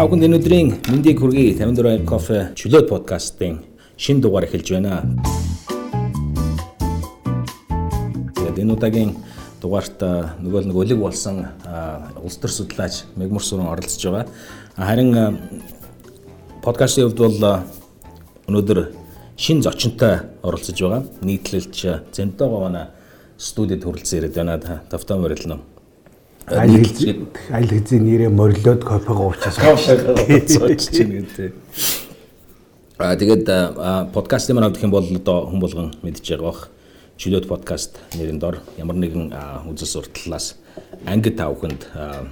Тавханд энэ өдрийн мэндийг хүргэе 54 кофе чөлөөт подкастын шин дугаар эхэлж байна. Тэгээд энэ удаагийн дугаарт нөгөө нэг өлег болсон улс төр судлаач Мегмур сүрэн оролцож байгаа. Харин подкастын хувьд бол өнөөдөр шин зочинтой оролцож байгаа. Нийтлэлч Зэнтогоо манай студид хүрэлцэн ирээд байна. Тавтаа морилно аль хэзээ нэрээ морилоод кофего уучаас кофего чинь гэдэг. Аа тэгээд подкастын маань авдах юм бол одоо хүн болгон мэдж байгаа бох. Чөлөөт подкаст нэрийн дор ямар нэгэн үзэл сурталлаас ангид тавханд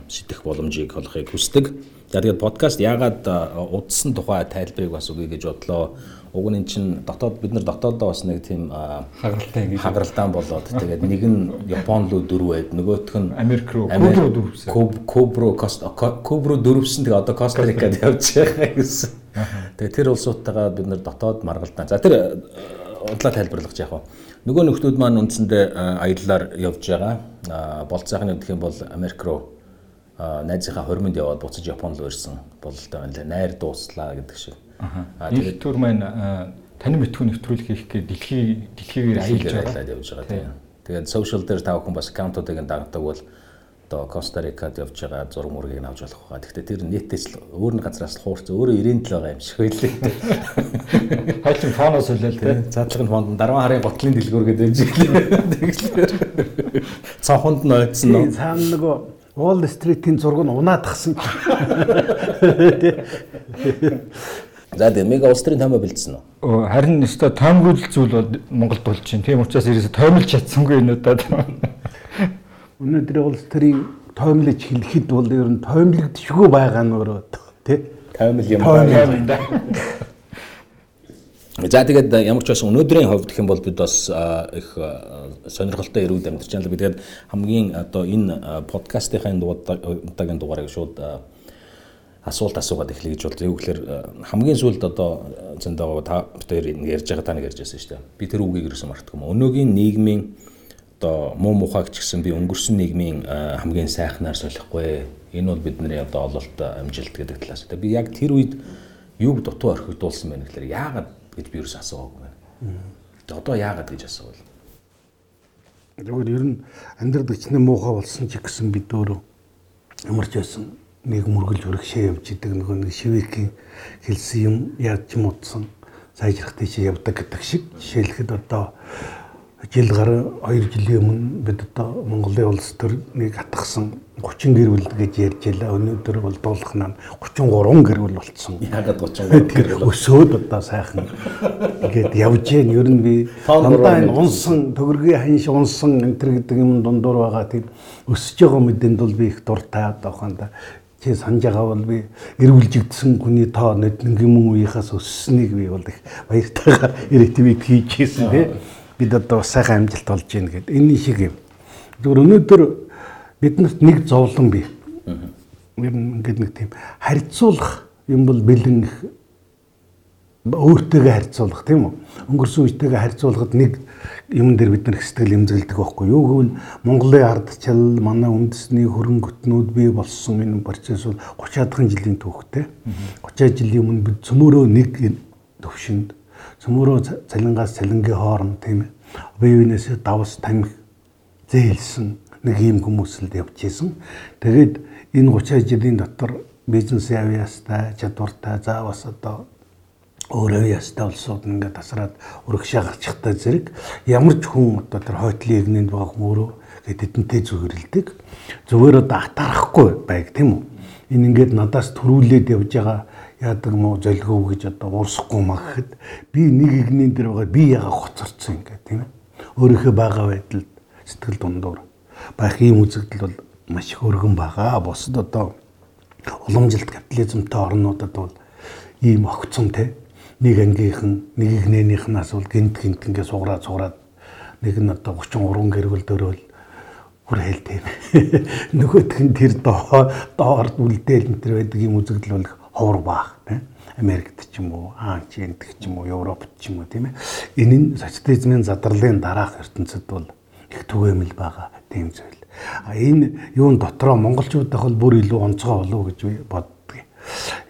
сэтгэх боломжийг олохыг хүсдэг. За тэгээд подкаст яагаад удсан тухай тайлбарыг бас өгье гэж бодлоо уг нь эн чин дотоод бид нар дотоодоо бас нэг тийм хагаралтай ингэж хагаралдаан болоод тэгээд нэг нь Япон руу дөрвөөд нөгөөх нь Америк руу Куб руу дөрвсөн. Куб Куб руу Куб руу дөрвсөн тэгээд одоо Коста-Рикад явж байгаа гэсэн. Тэгээд тэр улсуудтайгаа бид нар дотоод маргалдаан. За тэр удлаа тайлбарлах яах вэ? Нөгөө нөхдүүд маань үндсэндээ аяллаар явж байгаа. Болцоохны гэх юм бол Америк руу найзынхаа хормонд яваад буцаж Японд руу ирсэн бололтой байна лээ. Найр дууслаа гэдэг шиг Аа тэгээд төр маань танин битгүү нэвтрүүлэг хийх гээд дэлхий дэлхийгээр аялж байгаа явж байгаа тийм. Тэгээд social дээр та бүхэн бас аккаунтуудыг дагдаг бол одоо Коста Рикад явж байгаа зураг мөргийг авч болох байгаа. Гэхдээ тэр нийтээс л өөр нэг газраас хуурц өөрөө ирээнд л байгаа юм шиг байлээ. Хаачин фоноос солиол тийм. Задлаг нь фонд дарван харын готлын дэлгүүр гэдэг юм шиг тэгэлээр. Цонхонд нь ойдсон нөө. Цаана нөгөө Wall Street-ийн зураг нь унаадахсан. За тэгээ мега улс төрийн таймаа бэлдсэн үү? Харин өстой таймгуул зүйл бол Монголд болж байна. Тийм учраас ерөөсө тоймлж чадсангүй энэ удаад. Өнөөдөр улс төрийн тоймлож хэлэхэд бол ер нь тоймлогдчихгүй байгаа нь өөрөө тий. Тоймл юм байна. За тэгээд ямар ч байсан өнөөдрийн хувьд гэх юм бол бид бас их сонирхолтой эрүүд амьдарч байна л би тэгээд хамгийн одоо энэ подкастын дугаагийн дугаарыг шууд асуулт асуугаад эхлэе гэж бол юу гэхээр э, хамгийн сүүлд одоо зөндөө та хоёр ярьж байгаа та нэг ярьж байсан шүү дээ. Би тэр үгийг ерөөсөн мартдаг юм. Өнөөгийн нийгмийн одоо муу мухаг ч гэсэн би өнгөрсөн нийгмийн э, хамгийн сайхнаар солихгүй. Энэ бол бидний одоо ололт амжилт гэдэг талаас. Тэгээ би яг тэр үед юуг дутуу орхигдуулсан байна гэхээр яагаад гэж би ерөөс асуугаагүй байна. Одоо яагаад гэж асуувал. Тэгвэл ер нь амьдрал гिचнээ муухай болсон ч гэсэн бид өөрөө ямар ч байсан нэг мөргөлж өргөшөө явж идэг нөгөө нэг шивэкийн хэлсэн юм яаж ч муудсан сайжрах тийш явдаг гэдэг шиг жишээлхэд одоо жил гар 2 жилийн өмнө бид одоо Монголын улс төр нэг атгсан 30 гэр бүл гэж ярьж байлаа. Өнөөдөр бол дуулахнаа 33 гэр бүл болцсон. Яагаад 33 гэр бүл? Өсөөд одоо сайхан ингээд явж гэн. Ер нь би дандаа энэ унсан төгрөгийн ханш унсан энэ төр гэдэг юм дундуур байгаа тийм өсөж байгаа мэдэнд бол би их дуртай одоо ханда чи санаж байгаа бол би эрүүлжигдсэн хүний тоо нэднгийн мөн үеийнхээс өсснийг би бол их баяртайгаар ирэтвийг хийжсэн тий. Бид одоо сайхан амжилт олж гин гэд. Энэ шиг юм. Зөвхөн өнөөдөр биднэрт нэг зовлон бий ер нь ингээд нэг тийм харьцуулах юм бол бэлэн их өөртөөгөө харьцуулах тийм үү? Өнгөрсөн үетэйгээ харьцуулахад нэг юм дээр бид нар сэтгэл эмзэглэдэг байхгүй. Юу гэвэл Монголын ардчил манай үндэсний хөрөнгөтнүүд бий болсон энэ процесс бол 30-аад жилийн түүхтэй. 30 жилийн өмнө бид цөмөрөө нэг төвшөнд цөмөрөө цалингаас цалингийн хооронд тийм бие биенээсээ давс тамхи зээлсэн нэг ийм хүмүүсэлд явж исэн тэгээд энэ 30 жилийн дотор бизнес авьяастай чадвартай за бас одоо өөрөө ястай улсууд ингээд тасраад өргөшөө гарчихтай зэрэг ямар ч хүн одоо тэр хойтлын игнэнд байгаа хүн өөрөө тэдэнтэй зүгэрэлдэг. Зүгээр одоо атарахгүй байг тийм үү? Энэ ингээд надаас төрүүлээд явж байгаа яадаг мó золгоо гэж одоо уурсахгүй магхэд би нэг игнэн дээр байгаа би яга хоцорсон ингээд тийм ээ. Өөрийнхөө байгаа байдалд сэтгэл дундуур байх ийм үзэгдэл бол маш их өргөн байгаа. Бусад одоо уламжилт капитализмтай орнуудад бол ийм огцон тийм нэг ангийнхан нэг игнэнийхнаас бол гинт гинт ингээ сугараад сугараад нэг нь одоо 33 гэр бүл дөрөөл хүрээл тийм. Нөгөөх нь тэр доо доорд үлдээл энэ төр байдаг юм үзэгдэл бол ховор баах тийм. Америкт ч юм уу, Анч энд ч юм уу, Европт ч юм уу тийм ээ. Энэ нь социализмын задарлын дараах ертөнцид бол их түгээмэл байгаа тийм зүйл. А энэ юун дотроо монголчуудах бол бүр илүү онцгой болов уу гэж боддог.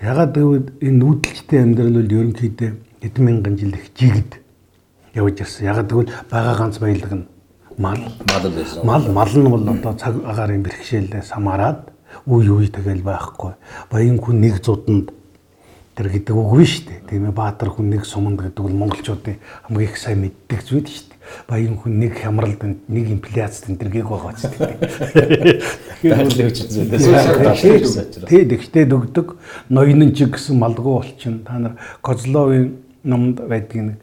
Ягаад гэвэл энэ нүүдэлчтэй амьдрал бол ерөнхийдөө хэдэн мянган жил их жигд явж ирсэн. Ягаад гэвэл байгаа ганц баялаг нь мал. Мал байсан. Мал мал нь бол одоо цаг агаарын бэрхшээлээс хамаарад үе үе тэгэл байхгүй. Баян хүн нэг зууданд тэр гэдэг үг биш үү? Тийм ээ баатар хүн нэг суманд гэдэг бол монголчуудын хамгийн их сайн мэддэг зүйл шүү дээ. Баян хүн нэг хямралд нэг инфляцид энэ тэргийг байгаа ч үзүүлээ. Тэ тэгтээ дөгдөг ноён ч гэсэн малгуу болчин та нар Козловын номонд байдаг нэг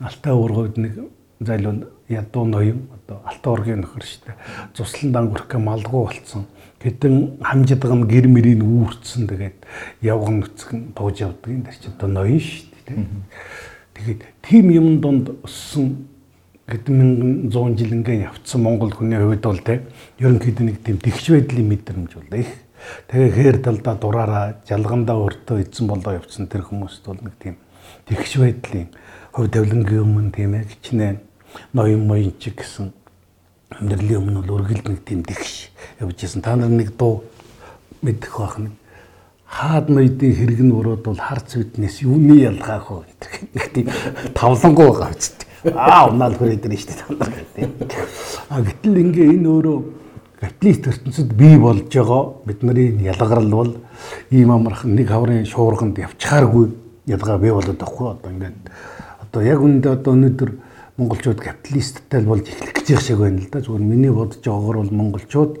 алтай уургууд нэг зайлуул ядуу ноён одоо алтай уургийн нөхөр дээ. Цуслан дангүрх гэ малгуу болцсон хэдэн хамжидгам гэр мөрийг үүрцэн тэгээд явган нүцгэн тууж явдаг энэ чинь одоо ноён дээ. Тэгээд тийм юм донд өссөн хэдэн мянган зуун жил ингээ явцсан монгол хүний хувьд бол те ерөнхийдөө нэг тийм тэгш байдлын мэдрэмж бол их. Тэгээ хээр талдаа дураараа жалгандаа өртөө эзэн болоо явцсан тэр хүмүүст бол нэг тийм тэгш байдлын хувь тавилангийн өмнө тийм ээ хичнээн ноён моён ч гэсэн амьдралын өмнө бол үргэлж нэг тийм тэгш явж исэн. Та нар нэг дуу мэдэх байх нэг хаад ноёдын хэрэг нь урууд бол хар цэвднээс юуны ялгаах вэ гэдэг нэг тийм тавлангуу байгаа биз дээ. Аа унаал хүрээд ирнэ шүү дээ та нар гэдэг. А гэтэл ингээ энэ өөрөө капиталист ертөнцид бий болж байгаа бидний ялгарл бол ийм амархан нэг хаврын шуурганд явчихааргүй ялгаа бий болоод байхгүй одоо ингээд одоо яг үүндээ одоо өнөөдөр монголчууд капиталисттай болж эхлэх гэж байгаа шиг байна л да. Зүгээр миний бодож байгаагаар бол монголчууд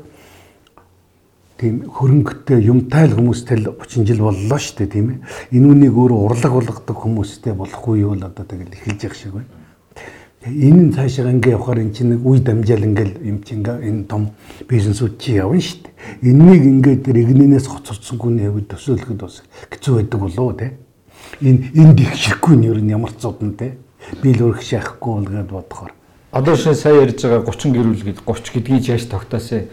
тийм хөрөнгөтэй юмтай л хүмүүстэй л 30 жил боллоо шүү дээ тийм ээ. Энэ үнийг өөрөө урлаг болгодог хүмүүстэй болохгүй юу л одоо тэгэл эхэлж явах шиг байна. Энэ нь цаашаа ингээ явахаар эн чинь нэг үе дамжаал ингээл юм чинь энэ том бизнесүүд чи явна шүү дээ. Эннийг ингээ тэр игнэнээс гоцорсонгүйний хувьд төсөөлөхөд бас хэцүү байдаг болоо те. Энэ энд их шихгүй нь ер нь ямар ч зодон те би л өрх шахахгүй бол гэдээ бодохоор. Одоо шинэ сая ярьж байгаа 30 гэрүүл гээд 30 гэдгийг яаж тогтоосоо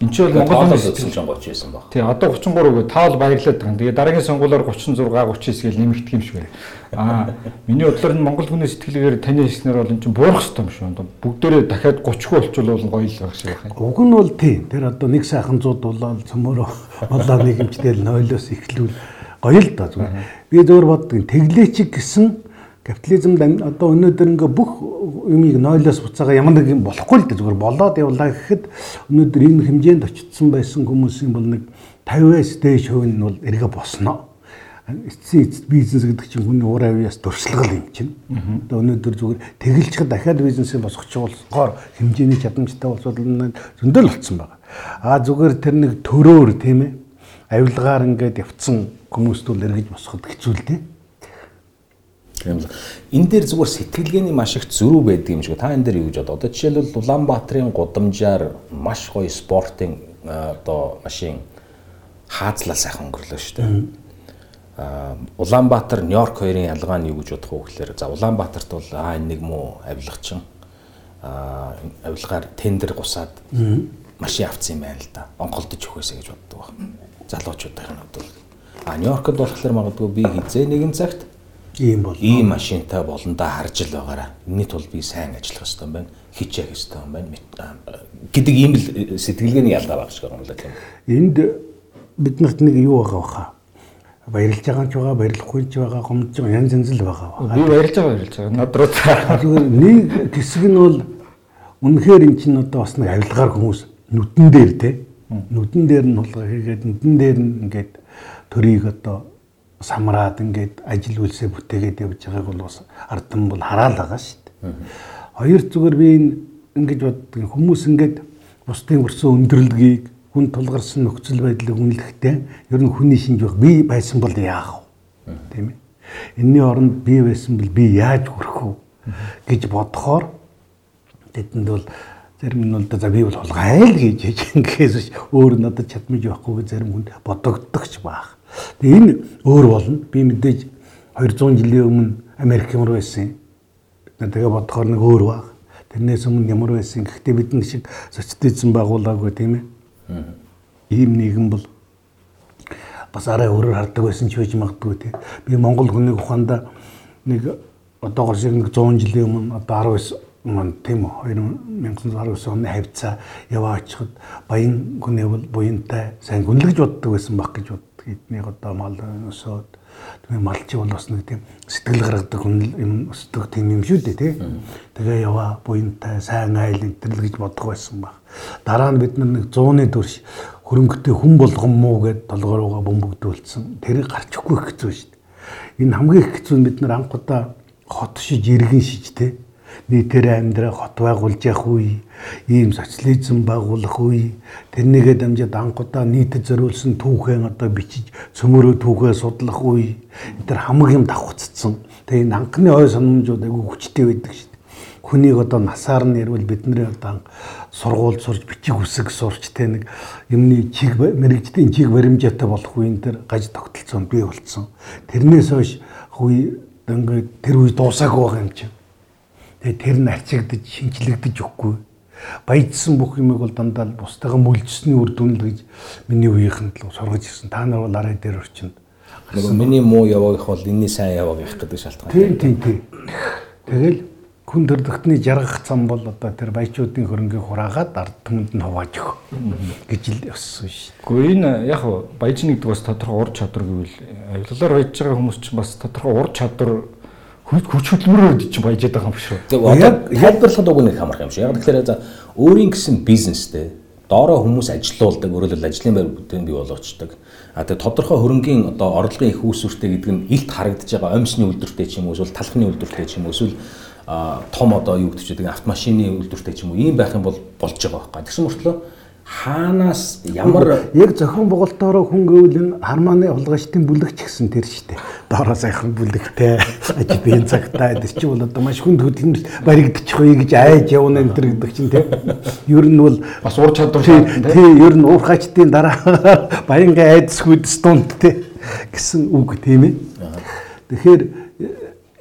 Энд чинь бол Монгол улс өссөн 30 байсан баг. Тий, одоо 33 гэ таал баярлаад байгаа. Тэгээ дараагийн сонгуулиор 36 39 гэж нэмэгдэх юм шиг байна. Аа, миний бодлоор нь Монгол хүний сэтгэлгээр таны хэлснээр бол эн чинь буурах хэрэгтэй юм шүү. Бүгдээрээ дахиад 30 болчихвол гоё л байх шиг байна. Уг нь бол тий. Тэр одоо нэг сайхан зууд болоод цөмөрөө болоо нэгэмжтэй нойлоос эхлүүл гоё л да зүгээр. Би зөөр боддог. Тэглээчиг гэсэн капитализмд одоо өнөөдөр ингээ бүх юмыг нойлоос буцаага ямар нэг юм болохгүй л дээ зүгээр болоод явлаа гэхэд өнөөдөр энэ хэмжээнд очсон байсан хүмүүсийн бол нэг 50-аас дээш хувь нь бол эргээ босноо. Эцсийн эцэд бизнес гэдэг чинь хүний уур авьяас дуршлагал юм чинь. Одоо өнөөдөр зүгээр тэгэлчхэд дахиад бизнесээ босгоч болохоор хэмжээний чадамжтай болсод зөндөл болцсон байгаа. А зүгээр тэр нэг төрөөр тийм ээ авилгаар ингээд явцсан хүмүүст бол эргэж босоход хэцүү л дээ. Тийм л. Энэ дээр зүгээр сэтгэлгээний маш их зөрүү байдаг юм шиг. Та энэ дээр юу гэж бодоо? Одоо жишээлбэл Улаанбаатарын гудамжаар маш гоё спортын одоо машин хаазлал сайхан өнгөрлөө шүү дээ. Аа Улаанбаатар Нью-Йорк хоёрын ялгаа нь юу гэж бодох вэ гэхээр за Улаанбаатарт бол аа нэг муу авилгачин аа авилгаар тендер гусаад машин авцсан юм байна л да. Онголдож өгөөсэй гэж боддог баг. Залуучуудын хувьд бол а Нью-Йоркд болохоор магадгүй би хизээ нэгэн цагт ийм бол ийм машинтай болондоо харж л байгаараа. Энийний тулд би сайн ажиллах хэрэгтэй юм байна. Хичээх хэрэгтэй юм байна. гэдэг ийм л сэтгэлгээний ялгаа баг шиг юм л тийм. Энд биднэрт нэг юу байгаа баха. Баярлж байгаа ч байгаа, баярлахгүй ч байгаа, гомдж байгаа янз янз л байгаа. Би баярлж байгаа, баярлж байгаа. Над руу зүгээр нэг хэсэг нь бол үнэхээр эн чинь одоо бас нэг авилгаар хүмүүс нүдэн дээр те. Нүдэн дээр нь хулгай хийгээд нүдэн дээр нь ингээд төрийг одоо самраад ингээд ажил үйлсээ бүтээгээд явж байгааг бол бас ардан бол хараал байгаа шүү дээ. Хоёр зүгээр би ингэж боддог хүмүүс ингээд бусдын өрсөн өндөрлөгийг хүн тулгарсан нөхцөл байдлыг үнэлэхдээ ер нь хүний шинж байх би байсан бол яах вэ? Тийм ээ. Энийний оронд би байсан бол би яаж хүрэх вэ гэж бодохоор тэдэнд бол зарим нь бол за би бол хулгайл гэж ингэхээс өөр надад чадмж байхгүй гэж зарим хүнд бодогддогч баах. Тэгээ энэ өөр болно. Би мэдээж 200 жилийн өмнө Америк ямар байсан. Тэгээ бодохоор нэг өөр баг. Тэрнээс өмнө ямар байсан. Гэхдээ бидний шиг социализм байгуулаагүй тийм ээ. Ийм нийгэм бол бас арай өөрөөр хардаг байсан ч байж магадгүй тийм. Би Монгол хүний ухаанда нэг одоогор шиг нэг 100 жилийн өмнө одоо 19 маань тийм үү 1919 оны хавцаа яваа очиход баян хүний бол буянтай сайн гүнлэгж боддог байсан баг гэж бод эднийг одоо мал өсөөд тэгээ малч бол бас нэг тийм сэтгэл гаргадаг юм өсдөг тийм юм шүү дээ тий. Тэгээ яваа буянтай сайн айл энэ л гэж бодох байсан баг. Дараа нь бид нар нэг 100-ны турш хөрөнгөтэй хүн болгон муу гэд толгорууга бөмбөгдүүлсэн. Тэрийг гарч өгөхгүй хэцүү шүү дээ. Энэ хамгийн хэцүү бид нар анх удаа хот шиж иргэн шиж тий нийтээр амьдраа хот байгуулж явах үе, ийм социализм байгуулах үе, тэрнийгээ дамжаад анхудаа нийтэд зориулсан түүхээ одоо бичиж цөмөрөө түүхээ судлах үе. Тэр хамаг юм давхцсан. Тэгээ энэ анхны ой санамжууд айгүй хүчтэй байдаг шүү дээ. Хүнийг одоо насаар нь ярил бидний одоо сургууль сурж бичих үсэг сурч те нэг юмны чиг мэрэгжлийн чиг баримжаатай болох үеин тэр гаж тогтолцоо бий болцсон. Тэрнээс хойш хүй ингээд тэр үе дуусаагүй байгаа юм чинь Тэгээ тэр нь арчигдж шинчлэгдэж өгөхгүй. Баяжсан бүх юмыг бол дандаа бусдаагаа мүлжсэний үр дүн л гэж миний үеийнхэн л сургаж ирсэн. Та нар бол арай дээр орчинд. Нөгөө миний муу яваагих бол энэний сайн яваагих гэдэг шалтгаан. Тийм тийм тийм. Тэгэл хүн төрдөгтний жаргах зам бол одоо тэр баячуудын хөрөнгийг хураагаад ард түмэнд нь хувааж өгөх гэж л өссөн шүү дээ. Гэхдээ энэ яг баяжны гэдэг бас тодорхой ур чадвар гэвэл авилгалаар баяж байгаа хүмүүс чинь бас тодорхой ур чадвар хүч хөдөлмөрөөр чинь баяжаад байгаа юм шүү. Яг тайлбарлахад уг нэг хамарх юм шүү. Яг тэгэхээр за өөрийн гэсэн бизнестэй доороо хүмүүс ажилуулдаг, өөрөөр хэлбэл ажлын байр бүтээн бий болгочдөг. А тэгээ тодорхой хөрөнгийн одоо орлогын их үүсвэртэй гэдэг нь илт харагдаж байгаа өмсний үйлдвэртэй ч юм уу эсвэл талхны үйлдвэртэй ч юм уу эсвэл том одоо юу гэдэг чинь автомашины үйлдвэртэй ч юм уу ийм байх юм бол болж байгаа байхгүй. Тэгсэн мөртлөө хаанаас ямар яг зохион байгуулалтаараа хүн гэвэл хармааны хулгайчдын бүлэгч гэсэн тэр штэ. Доороо сайхан бүлэгтэй биеийн цагтаа тэр чинь бол одоо маш хүнд хөдөлмөр баригдчих вэ гэж айж явна энэ төр гэдэг чинь тийм. Ер нь бол бас ур чадвар тий ер нь уурхачдын дараа баянгийн айдас хүдс дунд тий гэсэн үг тийм ээ. Тэгэхээр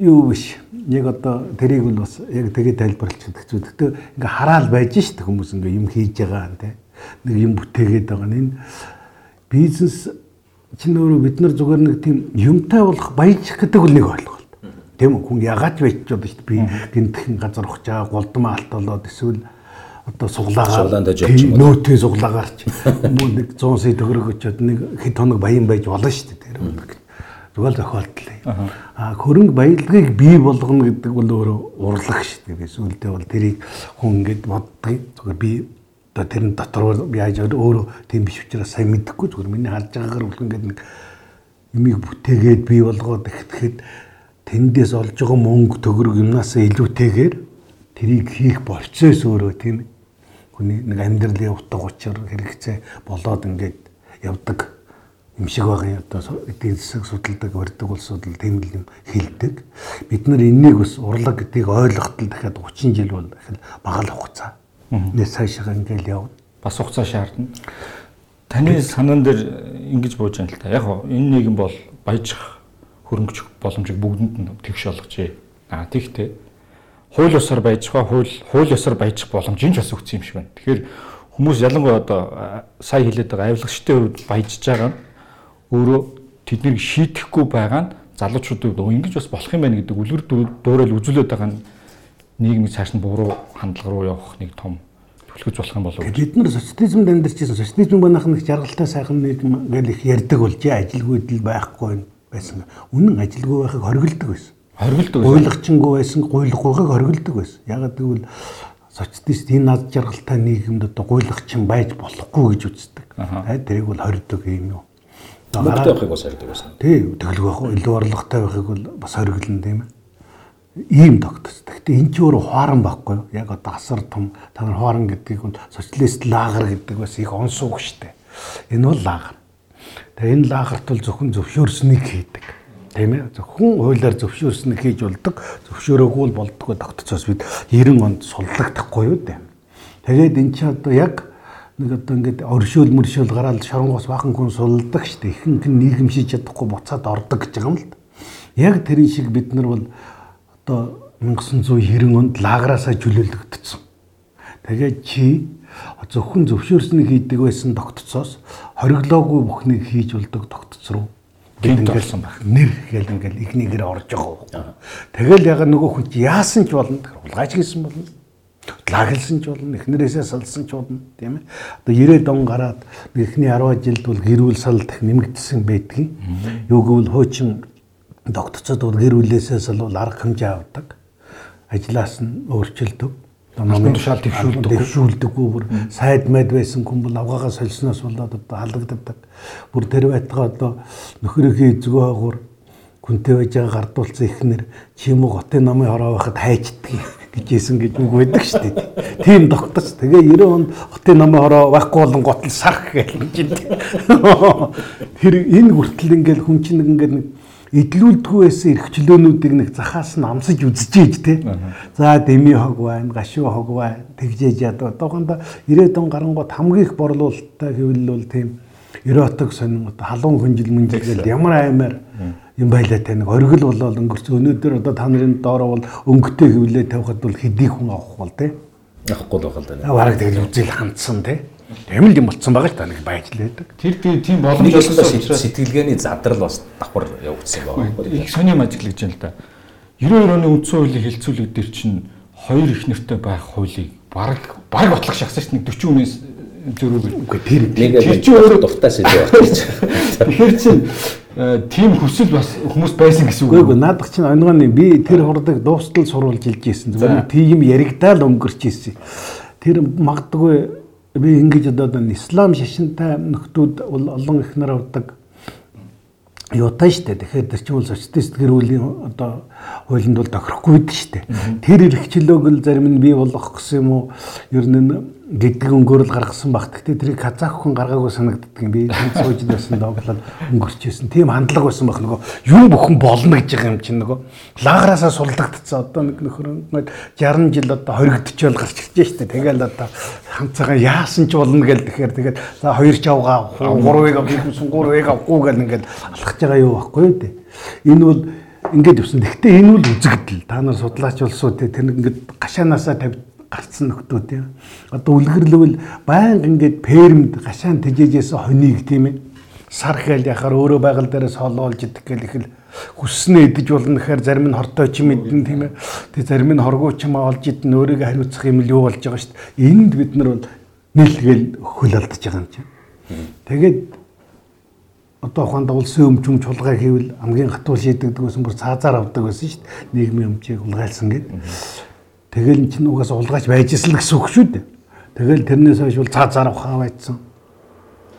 юу биш яг одоо тэрийг бол бас яг тэгээ тайлбарлаж чадах зүйл. Гэтэ ингээ хараал байж штэ хүмүүс ингээ юм хийж байгаа тий нэг юм бүтээгээд байгаа нь энэ бизнес чинь өөрөө бид нар зүгээр нэг тийм юмтай болох баяжих гэдэг үл нэг ойлголт. Тийм үү? Хүн ягаад байж чаддаг шүү дээ. Би гинтхэн газар ухж байгаа голдмоо алт болоод эсвэл одоо суглаагаар нөөтөө суглаагаарч мөн нэг 100 сая төгрөг өчөөд нэг хэд хоног баян байж болно шүү дээ. Тэр зүгээр тохиолдол. Аа хөрөнгө баялагийг бий болгоно гэдэг бол өөрөө урлаг шүү дээ. Сүүлдээ бол тэрийг хүн ингэж боддог. Зүгээр би одоо тэр нь дотор яаж өөрөө тийм биш учраас сайн мэдэхгүй зүгээр. Миний харж байгаагаар бол ингээд нэг юмыг бүтээгээд бий болгоод ихэхэд тэндээс олж байгаа мөнгө төгрөг юмнаас илүүтэйгээр тэрийг хийх болцоос өөрөө тийм хүний нэг амьдралын утга учир хэрэгцээ болоод ингээд явдаг. Юм шиг байгаа одоо эдийн засаг судалдаг барьдаг улсууд л тийм л юм хилдэг. Бид нар энийг бас урлаг гэдгийг ойлгоход л дахиад 30 жил бол дахиад бага л хугацаа Нэг цаашаа ингээл явна. Бас хугацаа шаардна. Таны санаан дээр ингэж бууж байна л та. Яг энэ нийгэм бол баяжих хөрөнгөч боломжийг бүгдэнд нь тэгш олгожээ. Аа тэгтээ хууль ёсоор баяжих ба хууль хууль ёсоор баяжих боломжийг ч бас өгсөн юм шиг байна. Тэгэхээр хүмүүс ялангуяа одоо сая хэлээд байгаа авилгачтай хувьд баяжж байгаа нь өөрөө тэднийг шийдэхгүй байгаа нь залуучуудад ингэж бас болох юм байна гэдэг үлгэр дуурайл үзүүлээд байгаа нь нийгмийг цааш нь буруу хандлага руу явах нэг том төлөвлөж болох юм болов уу? Бид нар социализмд амьдарч байсан. Социализм банах нэг жаргалтай сайхан нийгэм гэж их ярьдаг болж ажилгүйдэл байхгүй байсан. Үнэн ажилгүй байхыг хориглодог байсан. Хориглодог байсан. Гуйлгачингүй байсан, гуйлгахыг хориглодог байсан. Ягаад гэвэл социалист энэ над жаргалтай нийгэмд одоо гуйлгачин байж болохгүй гэж үздэг. Тэрийг бол хоригдог юм юу? Мөнгөтэй байхыг бас хоригдог байсан. Тий, тэглэг байх, илүү орлоготой байхыг бол бас хориглон тийм ээ ийм тогтсон. Гэхдээ энэ ч өөрөө хоорон байхгүй юу? Яг одоо асар том та нар хоорон гэдгийг нь социалист лагер гэдэг бас их онсуух штэ. Энэ бол лагер. Тэгээ энэ лагерт бол зөвхөн зөвшөөрснийг хийдэг. Тийм ээ. Зөвхөн хуулиар зөвшөөрснийг хийж болдог. Зөвшөөрөөгүй бол болдгоо тогтцоос бид 90 онд суллагдахгүй юу дээ. Тэгээд эн чи одоо яг нэг одоо ингээд оршөөл мөршөөл гараад шоронгоос бахан хүн сулдаг штэ. Ихэнх нь нийгэм шийдэж чадахгүй буцаад ордог гэж байгаа юм л. Яг тэрийн шиг бид нар бол одоо 1990 онд лаграасаа чөлөөлөгдсөн. Тэгээд чи зөвхөн зөвшөөрснийг хийдэг байсан тогтцоос хориглоогүй бүхнийг хийж болдог тогтц руу болсон байх. Нэр гэл ингээл ихнийгээр орж байгаа. Тэгэл яг нөгөө хүч яасан ч болно. Улгаач хийсэн болно. лаглсан ч болно, эхнэрээсээ салсан ч болно, тийм ээ. Одоо 90 он гараад эхний 10 жилд бол гэрүүл сал дэх нэмэгдсэн байдгийг. Юу гэвэл хуучин докторцод бол гэр бүлээсээ сал бол арга хэмжээ авдаг. Ажлаас нь өөрчилдөг. Номын тушаал дэвшүүлдэг. Дэвшүүлдэггүй бүр сайд майд байсан хүн бол авгаагаа солисноос болоод одоо халагддаг. Бүр тэр байтгаа одоо нөхрийнхээ эзгөө хаагур хүнтэй байж байгаа гардуулсан ихнэр чи юм уу готын намын хороо байхад хайчдгийг гэжсэн гэж үг байдаг шүү дээ. Тийм тогточ. Тэгээ 90 онд хотын намын хороо байхгүй болон готл сарх гэж юм. Тэр энэ хүртэл ингээл хүн чинь ингээл идлүүлдэггүй байсан эрхчлөөнүүдийг нэг захаас нь амсаж үзчихээж те. За дэми хог байна, гашуу хог байна. Тэгжээж яд одоохондоо 90 он гарангууд хамгийн их борлуулалттай хэвэл бол тийм эротик сонин халуун хөнжил мөнжилгээл ямар аймаар юм байлаа те нэг оргил болоод өнгөрч өнөөдөр одоо та нарын доороо бол өнгөтэй хөвлөө тавихад бол хэдий хүн авах бол те авахгүй л байгаа л да. Бараг тэгэл үзэл хандсан те. Тийм л юм болцсон байгаа л та нэг байж л байдаг. Тэр тийм боломж олсон сэтгэлгээний задрал бас давхар явагдсан байгаа. Их сони ажиглаж байна л да. 92 оны үндсэн хуулийн хэлцүүлэг дээр чинь хоёр их нэртэй байх хуулийг бараг бараг ботлох шахсан чинь 40 үнээс зөрүүг. Үгүй тэр нэг чи өөрөө дуртай сэдв байна. Тэгэхээр чинь тийм хүсэл бас хүмүүс байсан гэсэн үг. Үгүй наадах чинь онгоны би тэр хурдаг дуустал сурвалж илж ийсэн. Зүгээр тийм яригдаал өнгөрч ийсэн. Тэр магадгүй би ингэж одоо ислам шашинтай нөхдүүд бол олон их нар авдаг юутай штэ. Тэгэхээр тэр чинь бол социалист гэр бүлийн одоо хуулинд бол тохирохгүй байдаг штэ. Тэр эрхчлөөг л зарим нь бий болгох гэсэн юм уу? Ер нь гэдэг өнгөөр л гаргасан баг. Гэтэ тэрийг казах хүн гаргаагүй санагддаг юм. Би тэнд сууж байсан дооглол өнгөрчээсэн. Тийм хандлага байсан баг нөгөө юм бүхэн болно гэж байгаа юм чинь нөгөө лаграасаа сулдагдцсан. Одоо нэг нөхөр ингээд 60 жил одоо хоригдчихвол гарч ирж штэ. Тэгэл одоо хамцаагаа яасан ч болно гэл тэгэхээр тэгээд за хоёр чавга гурвыг авчихсан гурвыг авахгүй гэл ингээд алхаж байгаа юу байхгүй юу те. Энэ бол ингээд явсан. Гэхдээ энэ бол үзэгдэл. Та нар судлаач болсоо тэр ингээд гашаанаасаа тавь гарцсан нөхдүүд юм. Одоо үлгэрлэвэл байнга ингээд фермд гашаан тэжээжээс хоныг тийм ээ. Сар хэл яхаар өөрөө байгаль дээрээс холоолж идэх гэл их л хүснээ идэж болно гэхээр зарим нь хортой ч юм идэн тийм ээ. Тэг зарим нь хоргоо ч юм олж идэн өөрийгөө хариуцах юм л юу болж байгаа шүү дээ. Энд бид нар бол нийлгээл хөл алдаж байгаа юм чинь. Тэгээд одоо ухаанд улсын өмчөм чулгай хийвэл хамгийн хатуул шийдэгдэг байсан бүр цаазаар авдаг байсан шүү дээ. Нийгмийн өмчийг улгайлсан гэдэг. Тэгэл эн чинь угаас улгаач байж ирсэн л гэсэн үг шүү дээ. Тэгэл тэрнээс хойш бол цаа цаар ухаа байцсан.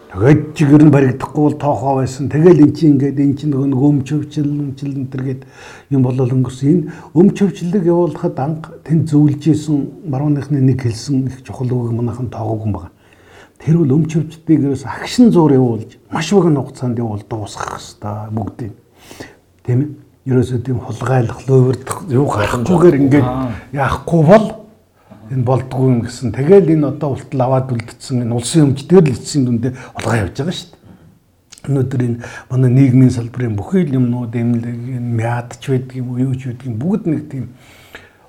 Тэгээд чигээр нь баригдахгүй бол тоохоо байсан. Тэгэл эн чинь ингээд эн чинь нөгөө өмч өвчл өмчл энтергээд юм болол өнгөрсөн. Энэ өмч өвчлөг явуулахад анх тэнд зөвлөжсэн барууныхны нэг хэлсэн их чухал үг манайхан тоогоогүй юм байна. Тэр бол өмч өвчтдийг ерөөс агшин зур явуулж маш богино хугацаанд явуул дуусгах хэвээр бүгдийг. Тийм ээ ерөөсөө тийм хулгайлах, лөөвөрдөх юу гарахгүйгээр ингээд яахгүй бол энэ болдгүй юм гэсэн. Тэгэл энэ одоо ултал аваад үлдсэн энэ улсын өмчтөр л эцсийн дүндээ хулгай явж байгаа шүү дээ. Өнөөдөр энэ манай нийгмийн салбарын бүхий л юмнууд эмнэлэг, мяадч байдаг юм уу, юу ч байдаг юм бүгд нэг тийм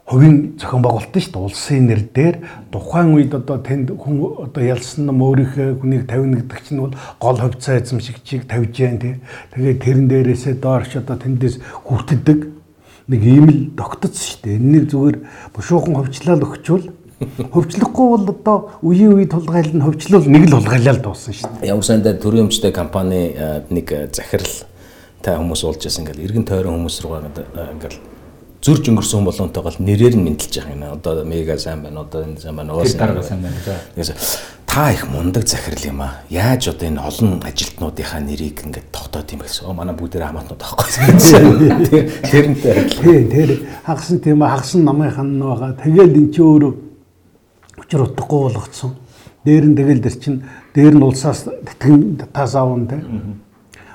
хувийн зохион байгуулалт шүү дээ. Улсын нэр дээр тухайн үед одоо тэнд хүн одоо ялсан ном өөрийнхөө хүнийг тавина гэдэг чинь бол гол хувьцаа эзэмшигчийг тавьж जैन тий. Тэгээд тэрэн дээрээсээ доорч одоо тэндээс хүртдэг нэг ийм л тогтцсон шүү дээ. Энийг зүгээр бушуухан хувьчлал өгчвөл хөвчлөхгүй бол одоо үеийн үе тулгайл нь хөвчлөл нэг л хулгайлал дууссан шүү дээ. Ямар сандаа төрийн өмчтэй компани нэг захирал та хүмүүс уулж яасан ингээл эргэн тойрон хүмүүс руу ингээл зөрж өнгөрсөн болонтойгоо нэрээр нь мэдлж байгаа юм. Одоо мега сайн байна. Одоо энэ сайн байна. Уусан дараа сайн байна. Та их мундаг захирал юм аа. Яаж одоо энэ олон ажилтнуудынхаа нэрийг ингээд тогтоод юм гэсэн. Оо манай бүгдээ хамаатнууд аахгүй. Тэрнтэй. Тийм тэр хагсан тийм хагсан намынхан нь байгаа. Тэгэл эн чи өөрөө учир утгагүй болгоцсон. Дээр нь тэгэл дэр чин дээр нь улсаас тэтгэн тас аавн те.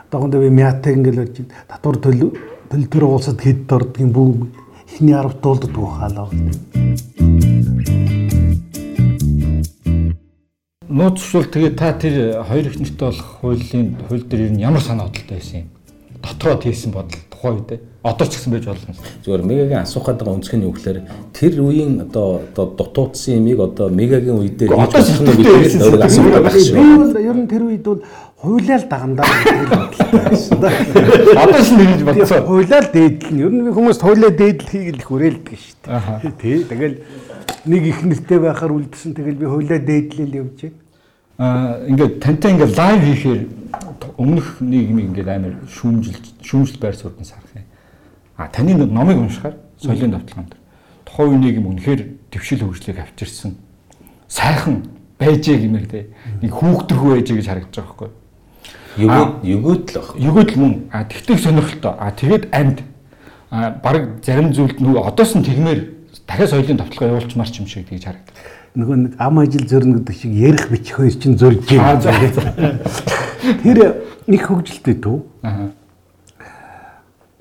Одоохондоо би мяатай ингээд болж татвар төлөв Тэгэл тэр уулсад хэд дордгийн бүү ихний арав дуулдаг хаалаа. Нууц зөвшөөрөл тэгээ та тэр хоёр их нэртэй болох хуулийн хууль дээр ер нь ямар санаа бодолтой байсан юм? Дотроо тийсэн бодол тухайн үед одоо ч гэсэн байж болно. Зүгээр мегагийн асуухад байгаа өнцгөө нь юу гэхээр тэр үеийн одоо одоо дутуудсан юмыг одоо мегагийн үе дээр хийж болох нь бид өөрөө асуух байх шүү. Би бол ер нь тэр үед бол хуйлаал дагандаа гэдэг бодлоо. Одоо ч нэгж бодсон. Хуйлаал дээдл нь ер нь хүмүүс хуйлаа дээдл хийгээл хүрээлдэг шүү дээ. Тий. Тэгэл нэг их нэртэй байхаар үлдсэн тэгэл би хойлоо дээдлэл явж байна. Аа ингээд тантай ингээд лайв хийхээр өмнөх нийгмийг ингээд амар шүүмжил шүүмжил байр суурьнаас харах юм. А таны номыг уншихаар соёлын давталгаанд тухайн үеийн нийгэм үнэхээр дэвшил хөгжлийг авчирсан сайхан байжээ гэмээр те нэг хүүхдэрхүү байжээ гэж харагдаж байгаа байхгүй. Югөөд югөөд л баг. Югөөд л мөн. А тэгтэг сонирхолтой. А тэгээд амьд. А баг зарим зүйлд нөгөө одоос нь тэгмээр дахиад соёлын давталгаа явуулчмаар ч юм шиг тэгж харагдав. Нөгөө нэг ам ажил зөрнө гэдэг шиг ярих бичих хоёр чинь зөрж юм. Тэр их хөгжилтэй төв. Аа.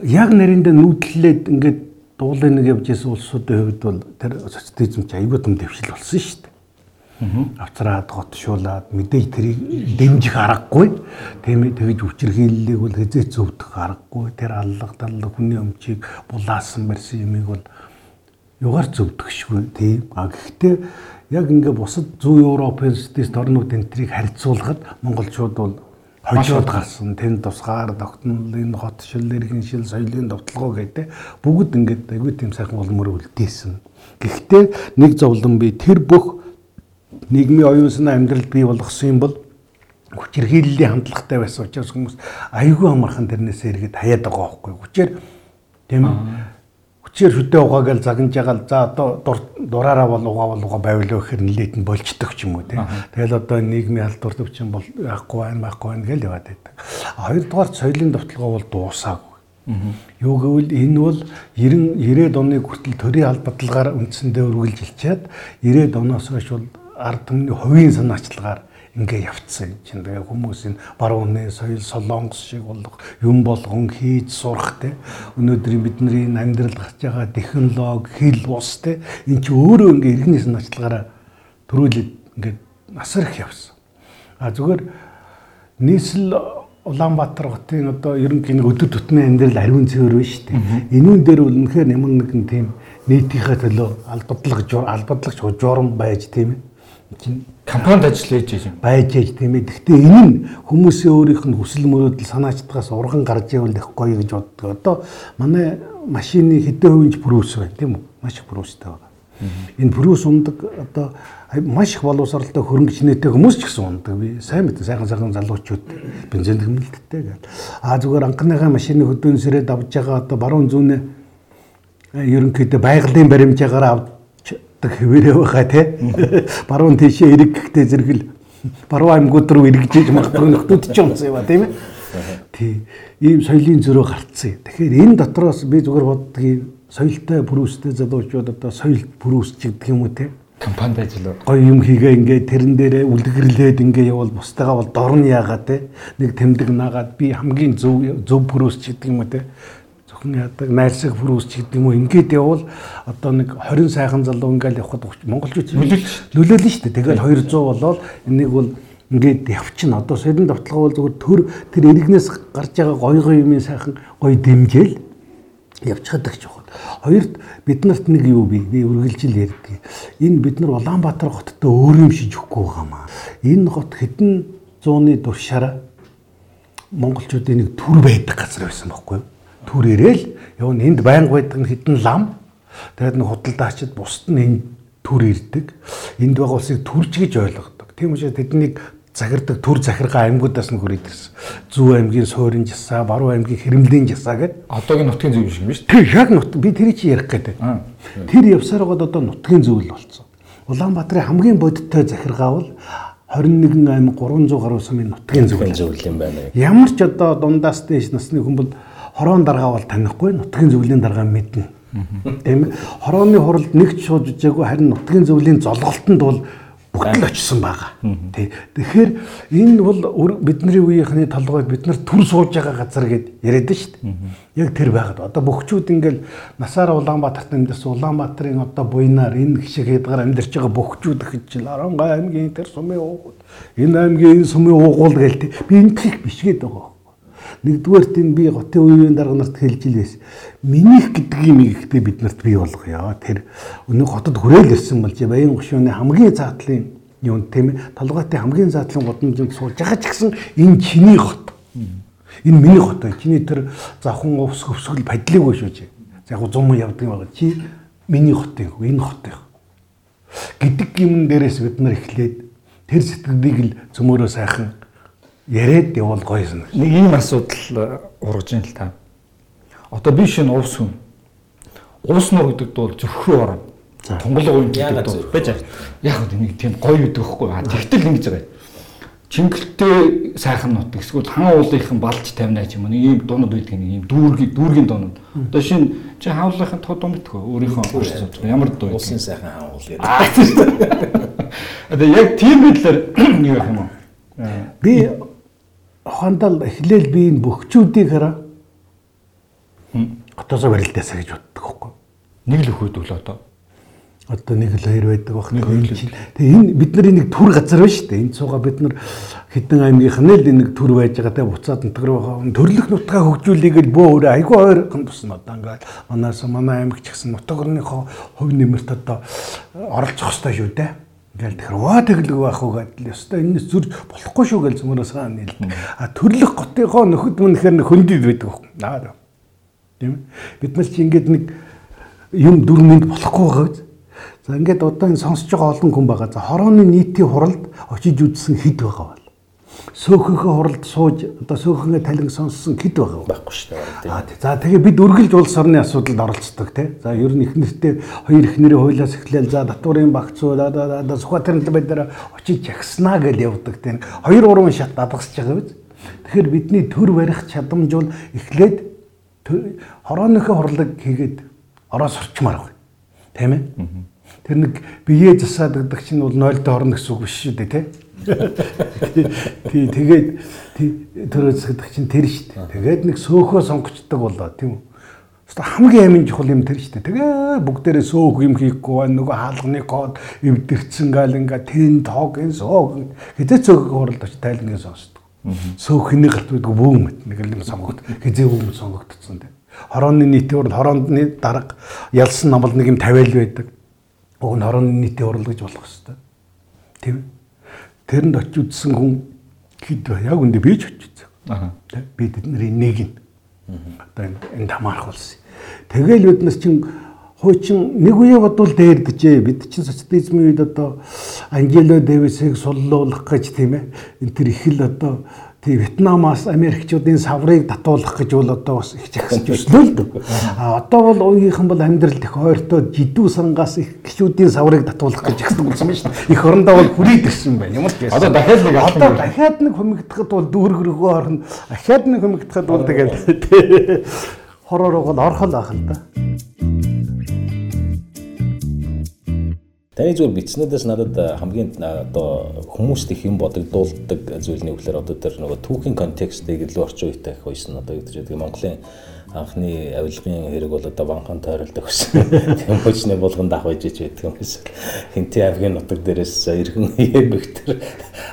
Яг нэрэндээ нүүдлээд ингээд дуулын нэг явж исэн улсуудын хувьд бол тэр социализм чи аюул том дэвшил болсон шүү дээ. Авцраад готшуулаад мэдээж тэрийг дэмжих аргагүй. Тийм ээ тэгж үчирхийллийг бол хязээ зөвдөх аргагүй. Тэр аллах таллах хүний өмчийг булаасан барьсан юмыг бол югаар зөвдөхшгүй тийм. А гэхдээ яг ингээ бусад зүүн Европын социалист орнууд энтрийг харьцуулахад монголчууд бол хожоод гарсан тэнд тусгаар тогтнолын хот шил иргэн шил соёлын довтлогоо гэдэг бүгд ингээд айгүй тийм сайхан улмөр үлдээсэн. Гэхдээ нэг зовлон би тэр бүх нийгмийн оюун санаа амьдралд бий болгосон юм бол хүчирхийллийн хандлагатай байсан учраас хүмүүс айгүй амархан тэрнээс эргээд хаяад байгаа байхгүй. Хүчээр тийм хүчээр шүдэ угаагаал загнаж ягаал за одоо дураараа бол угаа бол угаа байвлаа гэхээр нилээд нь болждог ч юм уу тийм. Тэгэл одоо нийгмийн алдар төвчин бол яахгүй байна байхгүй байна гэж яваад байдаг. Хоёрдугаар соёлын давталгаа бол дуусаагүй. Юу гэвэл энэ бол 90 90-ад оны хүртэл төрийн албадлагаар үндсэндээ үргэлжилчихэд 90-ад оноос хойш бол ард түмний хувийн санаачлагаар ингээ явцсан. Чинь тэгээ хүмүүсийн барууны соёл солонгос шиг болох юм болгон хийж сурах те. Өнөөдрийн бидний амьдрал гарч байгаа технологи хэл ус те эн чи өөрөө ингээ иргэний санаачлагаараа төрүүлээд ингээ асар их явсан. А зүгээр нийслэл Улаанбаатар хотын одоо ерөнхий нэг өдөр тутмын амьдрал ариун цэвэр шүү дээ. Энүүн дээр бол үнэхээр ямар нэгэн тийм нийтийнхээ төлөө албадлаг албадлагч журам байж тийм ээ компанид ажиллаж юм. Байж яж тийм ээ. Гэхдээ энэ нь хүмүүсийн өөрийнх нь хүсэл мөрөөдөл санаачдгаас урган гарч ивэл их гоё гэж боддог. Одоо манай машины хэдэн хувийнч брус байна тийм үү? Маш их брустай байгаа. Энэ брус ундаг одоо маш их боловсралтай хөрөнгө чинээтэй хүмүүс ч гэсэн ундаг. Би сайн мэдээ сайхан сайхан залуучууд бензин хэмнэлттэй гэл. А зүгээр анхныхаа машины хөдөөнсөрөө давж байгаа одоо баруун зүүнээ ерөнхийдөө байгалийн баримжаагаар авдаг хэвээрээ байгаа те. Баруун тийшээ эргэхдээ зэрэгэл баруун аймагуд руу эргэжээж магадгүй нөхдүүд ч юмсан юм а тийм ээ. Тий. Ийм соёлын зөрөө гарцсан. Тэгэхээр энэ дотроос би зүгээр боддгийг соёлтой бүрүүстэй залуучууд одоо соёл бүрүүсч гэдэг юм уу те компанид ажиллаа. Гоё юм хийгээ ингээ тэрэн дээрээ үлгэрлээд ингээ явал бусдаагаа бол дорн яагаад те нэг тэмдэг наагаад би хамгийн зөв зөв бүрүүсч гэдэг юм уу те хүн яадаг найрсаг бүрүүс ч гэдэг юм уу ингээд явал одоо нэг 20 сайхан залуу ингээл явхад монголчууд нөлөөлнө шүү дээ. Тэгэл 200 болоод энийг бол ингээд явчихна. Одоо сэрэн давталгаа бол зүгээр төр тэр иргэнээс гарч байгаа гоё гоё юмын сайхан гоё дэмжээл явчихад гэж байна. Хоёрт бид нарт нэг юу бий? Би үргэлжил ярьдаг. Энэ бид нар Улаанбаатар хоттой өөрөмшиж өгөхгүй байгаамаа. Энэ хот хэдэн зууны туршаараа монголчуудын нэг төр байдаг газар байсан байхгүй юу? Түр ирээл явна энд байнга байдаг нь хитэн лам тэгээд нэг худалдаачид бусд нь энэ түр ирдэг энд байгаа улсыг түрж гэж ойлгодог тийм учраас тэднийг захирдаг төр захиргаа аймагуудаас нь хүрээд ирсэн. Зүү аймгийн суурин жасаа, Баруун аймгийн Хэрэмлийн жасаа гэдэг. Одоогийн нутгийн зөв юм шүү дээ. Тэр яг нут би тэрийг чи ярих гэдэг. Тэр явсаар гоод одоо нутгийн зөвл болсон. Улаанбаатарын хамгийн бодиттой захиргаа бол 21 аймаг 300 гаруй сумын нутгийн зөвл юм байна. Ямар ч одоо дундаас дэш насны бол хороон даргаа бол танихгүй нутгийн зөвлөлийн даргаа мэднэ. Тийм ээ. Хорооны хуралд нэгч шууд жижээгүй харин нутгийн зөвлөлийн золголтонд бол бүгд л очсон байгаа. Тий. Тэгэхээр энэ бол бидний үеийнхний толгойд бид нар төр сууж байгаа газар гэд яриад шүү дээ. Яг тэр байгаад одоо бөхчүүд ингээл насаар Улаанбаатарт амьдсан Улаанбаатарын одоо буйнаар энэ гişиг хэдгаар амьдарч байгаа бөхчүүд гэж Оронгой аймгийн тэр сумын уугуул энэ аймгийн энэ сумын уугуул гээл би энэ их бишгээд байгаа Нэгдүгээрт энэ би готын үеийн дарга нарт хэлж илээс. Минийх гэдэг юм ихтэй бид нарт бий болгоё. Тэр өнөө хотод хүрээл ирсэн болж баян гушууны хамгийн заатлын юм тийм ээ. Толгойтой хамгийн заатлын годамжинд сууж байгаа ч гэсэн энэ чиний хот. Энэ миний хот. Чиний тэр завхан увс өвсгөл падлиг шүү чи. За яг зум явдаг байгаа. Чи миний хот юм. Энэ хот юм. гэдэг юм дээрээс бид нар эхлээд тэр сэтгэлийг л зөмөрөө сайхан яриад явал гоё санаг. Нэг ийм асуудал ургаж ийн л та. Одоо би шинэ уус хүн. Уус нур гэдэг бол зөвхөн орно. Тунгалаг үн гэдэг бол байж байгаа. Яг хөө нэг тийм гоё гэдэг хөхгүй. Тэгтэл ингэж байгаа. Чингэлтэй сайхан нут эсвэл хаан уулынхан балж тавина ч юм уу нэг ийм дуунууд байдаг нэг ийм дүүргийн дүүргийн дуунууд. Одоо шинэ чи тоо дуу мэдгүй өөрийнхөө сууж ямар дуу Улсын сайхан хаан уул гэдэг. Одоо яг тийм байдлаар юу юм уу? Би ухаандаа эхлээл би энэ бөхчүүдийг хараа. Отоосоо барилдаасаа гэж боддог байхгүй. Нэг л өхөөд өглөө одоо. Одоо нэг л хоёр байдаг бах энэ. Тэгээ энэ бид нар нэг төр газар байна шүү дээ. Энэ цуга бид нар хэдэн аймгийнхан л нэг төр байж байгаа те буцаад нутгаар байгаа. Төрлөх нутгаа хөгжүүлээг л бөө өөрөө айгүй ойрхон тусна одоо ингээд манаас манай аймаг ч гэсэн нутгарныхоо хувь нэмэрт одоо оролцох хэрэгтэй шүү дээ. Ингээл тэр ваа тэглэг байх уу гэдэл ёстой энэс зүрж болохгүй шүү гэж зөмөрөөс хаана нэл. А төрлөх готынхоо нөхөд мөнхээр хөндөд байдаг байхгүй. Аа. Тийм. Бид нар чи ингээд нэг юм дүр мэд болохгүй байгаа биз. За ингээд одоо энэ сонсож байгаа олон хүн байгаа. За хорооны нийтийн хуралд очиж үзсэн хэд байгаа бол. Сөөхөнхөө хуралд сууж одоо сөөхөнгөө талин сонссон хэд байгаа вэ? Байхгүй шүү дээ. Аа тий. За тэгээ бид үргэлж улс орны асуудалд оролцдог тий. За ер нь ихнэртэй хоёр ихнэрийн хуулиас эхлээл за татварын багц уу да Сүхбаатарын бид нар очиж жагснаа гэж явдаг тий. Хоёр гурван шат дадгасч байгаа биз. Тэгэхээр бидний төр барих чадамж бол эхлээд хорооныхоо хурлыг хийгээд ороос орчмаар байна. Тийм ээ? Тэр нэг бие засаад гэдэг чинь бол 0 доо орно гэсэн үг биш шүү дээ тий. Тий тэгээд төрөөс гэдэг чинь тэр шүү дээ. Тэгээд нэг сөөхөө сонгочдөг болоо тийм үү. Өөртөө хамгийн амин чухал юм тэр шүү дээ. Тэгээ бүгдээрээ сөөх юм хийхгүй байна. Нөгөө хаалганы код эвдэрсэн гал ингээ тэн тог энэ сөөх хизээ цөөхөг хуралд очиж тайлнгийн сонсдог. Сөөх хэний галт байдаг бүүм мэт нэг юм сонгогд хизээ бүүм сонгогдсон тийм. Хорооны нийтийн урд хорооны дарга ялсан намал нэг юм тавиал байдаг. Уг нь хорооны нийтийн урал гэж болох хэвээр. Тийм. Тэрэнд очиж үзсэн хүн хэд вэ? Яг үндэ би ч очиж үзсэн. Аа. Тэ? Би тэдний нэг нь. Одоо энэ тамаарх болсон. Тэгэл бид нар чинь хуучин нэг үе бодвол дээрдэжээ. Бид чинь социализмын үед одоо Анжело Дэвисийг суллуулах гэж тийм ээ. Энэ төр их л одоо тий Вьетнамаас Америкчуудын саврыг татуулах гэж бол одоо бас их жагсаж өслөө л дөө. А одоо бол уугийнхан бол амьдрал их ойртоо жидүү сангаас их гişүүдийн саврыг татуулах гэж жагсдаг болсон байна шүү дээ. Их орондоо бол хүрээд ирсэн байна. Ямар ч Одоо дахиад нэг одоо дахиад нэг хумигдахад бол дүүргэргөө орно. Дахиад нэг хумигдахад бол тэгэл тий хороор гол орхол ах л да. Таны зүгээр бичснүүдээс надад а, хамгийн а, одоо хүмүүст их юм бодогдуулдаг зүйл нь үгээр одоо тэр нөгөө түүхийн контекстыг илүү орчин үетэй их байсан одоо гэдэг чинь Монголын анхны авилгын хэрэг бол одоо банхан тойролдог гэсэн. Тийм хүчний булганд ах байж ич байдаг юм эсвэл хинти авгийн нутаг дээрээс ирхэн бэхтэр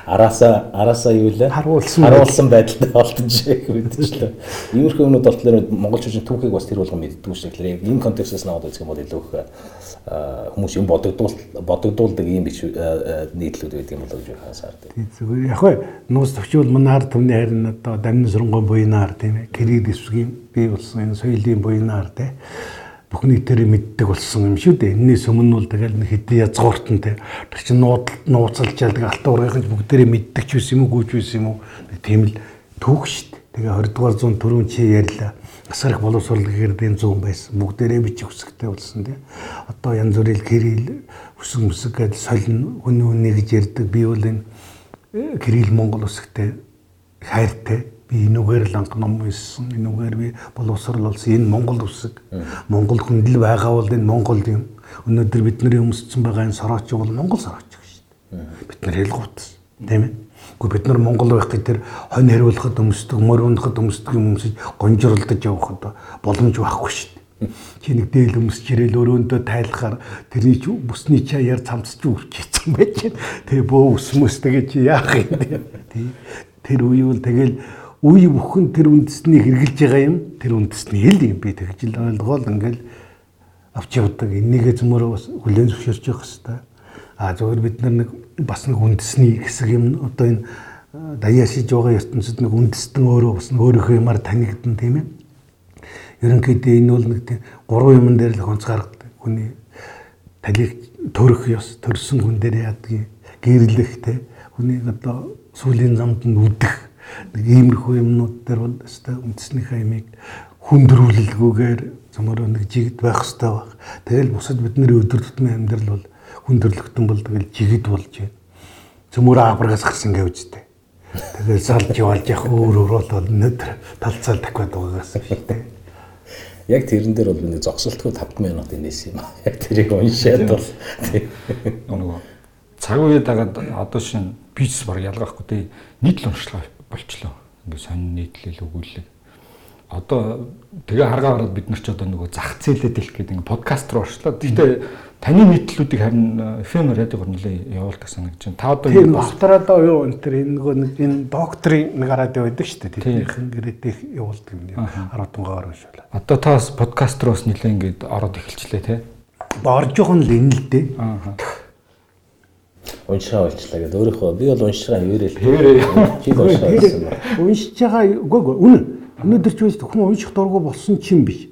араасаа араасаа юу лээ Харуулсан харуулсан байдалтай олдож мэдчихлээ. Иймэрхүү юмнууд болохоор монголчууд түүхийг бас тэр болгон мэддэг шүү дээ. Яг энэ контекстээс наваад үзэх юм бол илүү их хүмүүс юм бодогдуул бодогдуулдаг юм биш нийтлүүд байдаг юм болоо гэж хасаар тийм. Тий зүгээр яг хөө нуус төвчүүл манаар түмний харин одоо дамны сурунгон буйнаар тийм ээ кирид эсвгийн бий болсон энэ соёлын буйнаар тийм бүх нийтээр мэддэг болсон юм шүү дээ. Энээс өмнө бол тэгэл нэг хэдийн язгууртан тийм тэр чинь нууд нууцалжаал тэгээ алтан ургийнхан бүгдээрээ мэддэг ч байсан юм уу гүйж байсан юм уу тийм л түүх дээ. Тэгээ 20 дугаар зуун түрүүн чи ярьлаа. Асар их боловсруулалтын гэрдийн зүүн байсан. Бүгдээрээ бичих үсгтэй болсон тийм. Одоо янз бүрийн кирилл өсөг мөсөг гэдэл солино хүн үнэ гэж ярьдаг. Би бол энэ кирилл монгол үсгтэй хайртай. Би энүүгээр л анх ном уншсан. Энүүгээр би боловсруулсан. Энэ монгол үсэг. Монгол хүндэл байгаа бол энэ монгол юм. Өнөөдөр бидний өмссөн байгаа энэ сорооч бол монгол сорооч шүү дээ. Бид нар хэлгуутс. Тийм ээ. Гэхдээ бид нар Монгол байх гэж тэр хонь хариулахад өмсдөг, мөр унахад өмсдөг юм өмсөж гонжруулдаж явахад боломж байхгүй шүү дээ. Чи нэг дээл өмсч ирээл өрөөндөө тайлахаар тэрний чи бүсний чаяар цамцч үрчээсэн байж. Тэгээ бөө өсмөс тэгээ чи яах юм. Тэр үе бол тэгэл үе бүхэн тэр үндэсний хэрглэж байгаа юм. Тэр үндэсний хэл юм би тэгж л ойлгоол ингээл авч явдаг. Энийгээ зөмөрөө бас хүлээн зөвшөөрч явах хэрэгтэй. А зөвхөн бид нар нэг бас нэг үндэсний хэсэг юм одоо энэ а, даяа шиж байгаа ертөнцид нэг үндэстэн өөрөө бас нэг өөрийнхөө юмар танигдсан тийм ээ. Ерөнхийдөө энэ бол нэг тийм гурван юмн дээр л хонц гаргадаг. Хүний талийг төрөх ёс, төрсөн хүн дээр яадгийг гэрлэх те хүнийг одоо сүлийн замд нь үдэх нэг иймэрхүү юмнууд дээр бол өстой үндэснийхээ имийг хүндрүүлэлгүйгээр замаараа нэг жигд байх хэрэгтэй баг. Тэгэл бусад бидний өдөр тутмын амьдрал бол хүндрэлтэн бол тэгэл жигд болж байна. Цөмөрөө аврагаас гарсан гэвч дээ. Тэгэл залж явж явах өөр өөр бол өнөдөр талцаал дахиад байгаагаас дээ. Яг тэрэн дээр бол нэг зогсолтгүй 5 минут инээс юм. Яг тэрийг уншаад бол нөгөө цаг үе дагаад одоо шин бич баг ялгаахгүй дээ. Нийтлэл уншлага болчлоо. Ингээ сонин нийтлэл өгүүлэг. Одоо тэгээ харгаа хараад бид нар ч одоо нөгөө зах зээлээ дэлэх гэдэг ингээ подкаст руу орчлоо. Гэхдээ таны нийтлэлүүдийг харин FM радиогоор нэлээ явуулдаг санагдаж байна. Та одоо тийм авторадо юу энэ төр энэ нөгөө нэг энэ докторийн нэг радио байдаг шүү дээ. Тэрнийхэн гэрээдээ явуулдаг юм. 10 тунгаар биш үү. Одоо та бас подкаст руу бас нэлээ ингээд ороод эхэлчлээ тий. Орж явах нь л энэ л дээ. Аа. Уншаа болчлаа гэдэг. Өөрийнхөө би бол уншгаа юурэл. Чи уншаа гэсэн байна. уншиж байгаа үгүй үгүй үнэн. Өнөөдөр ч биш хүн унших дургу болсон ч юм биш.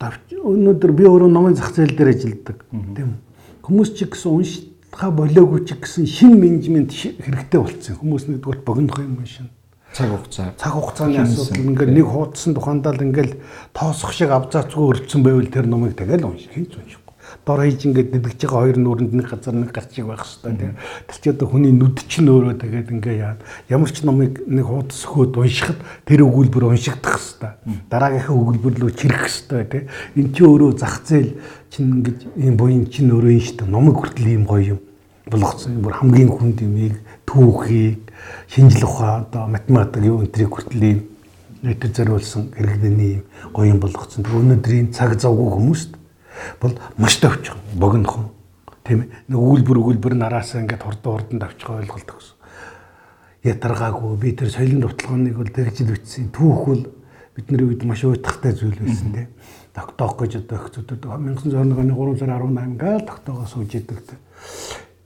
Өнөөдөр би өөрөө номын зах зээл дээр ажилладаг. Тийм үү? Хүмүүс ч гэсэн уншихаа болоогүй ч гэсэн шин менежмент хэрэгтэй болсон. Хүмүүс нэгдүгээр богинох юм шин. Цаг хугацаа. Цаг хугацааны асуудал ингээл нэг хуудсан тухайдаа л ингээл тоосох шиг абзацгүй өрдсөн байвал тэр номыг тэгэл унших хинч уншихгүй. Дор хийж ингээд дидгэж байгаа хоёр нүрэнд нэг газар нэг гарчиг байх хэвээр тийм. Тэр чи одоо хүний нүд чинь өөрөө тэгээд ингээ яа. Ямар ч номыг нэг хуудас хөөд уншихад тэр өгүүлбэр уншигдах хэвээр. Дараагийнхаа өгүүлбэр рүү чирэх хэвээр тийм. Энд чи өөрөө зах зээл чинь ингэж ийм буян чинь өөрөө юм шүү дээ. Номыг хүртэл ийм гоё юм болгоцсон. Бүр хамгийн хүнд юмыг түүхийг шинжлэх ухаан одоо математик юу энтрийг хүртэл ийм нийтэд зориулсан юм гоё юм болгоцсон. Өнөөдрийн цаг завгүй хүмүүст бол маш төвч богинохон тийм ээ нэг өгүүлбэр өгүүлбэр нараасаа ингээд хурдан хурдан тавьчих ойлголт гэсэн. Ятаргаагүй би тэр соёлын дутлагыг бол дэржил үтсэн. Түүх бол бидний үед маш уйтгартай зүйл байсан тийм. Тогтоох гэж одоо зүтүүд 1901 оны 3 сар 18 гаал тогтоогоо сууж идэг тийм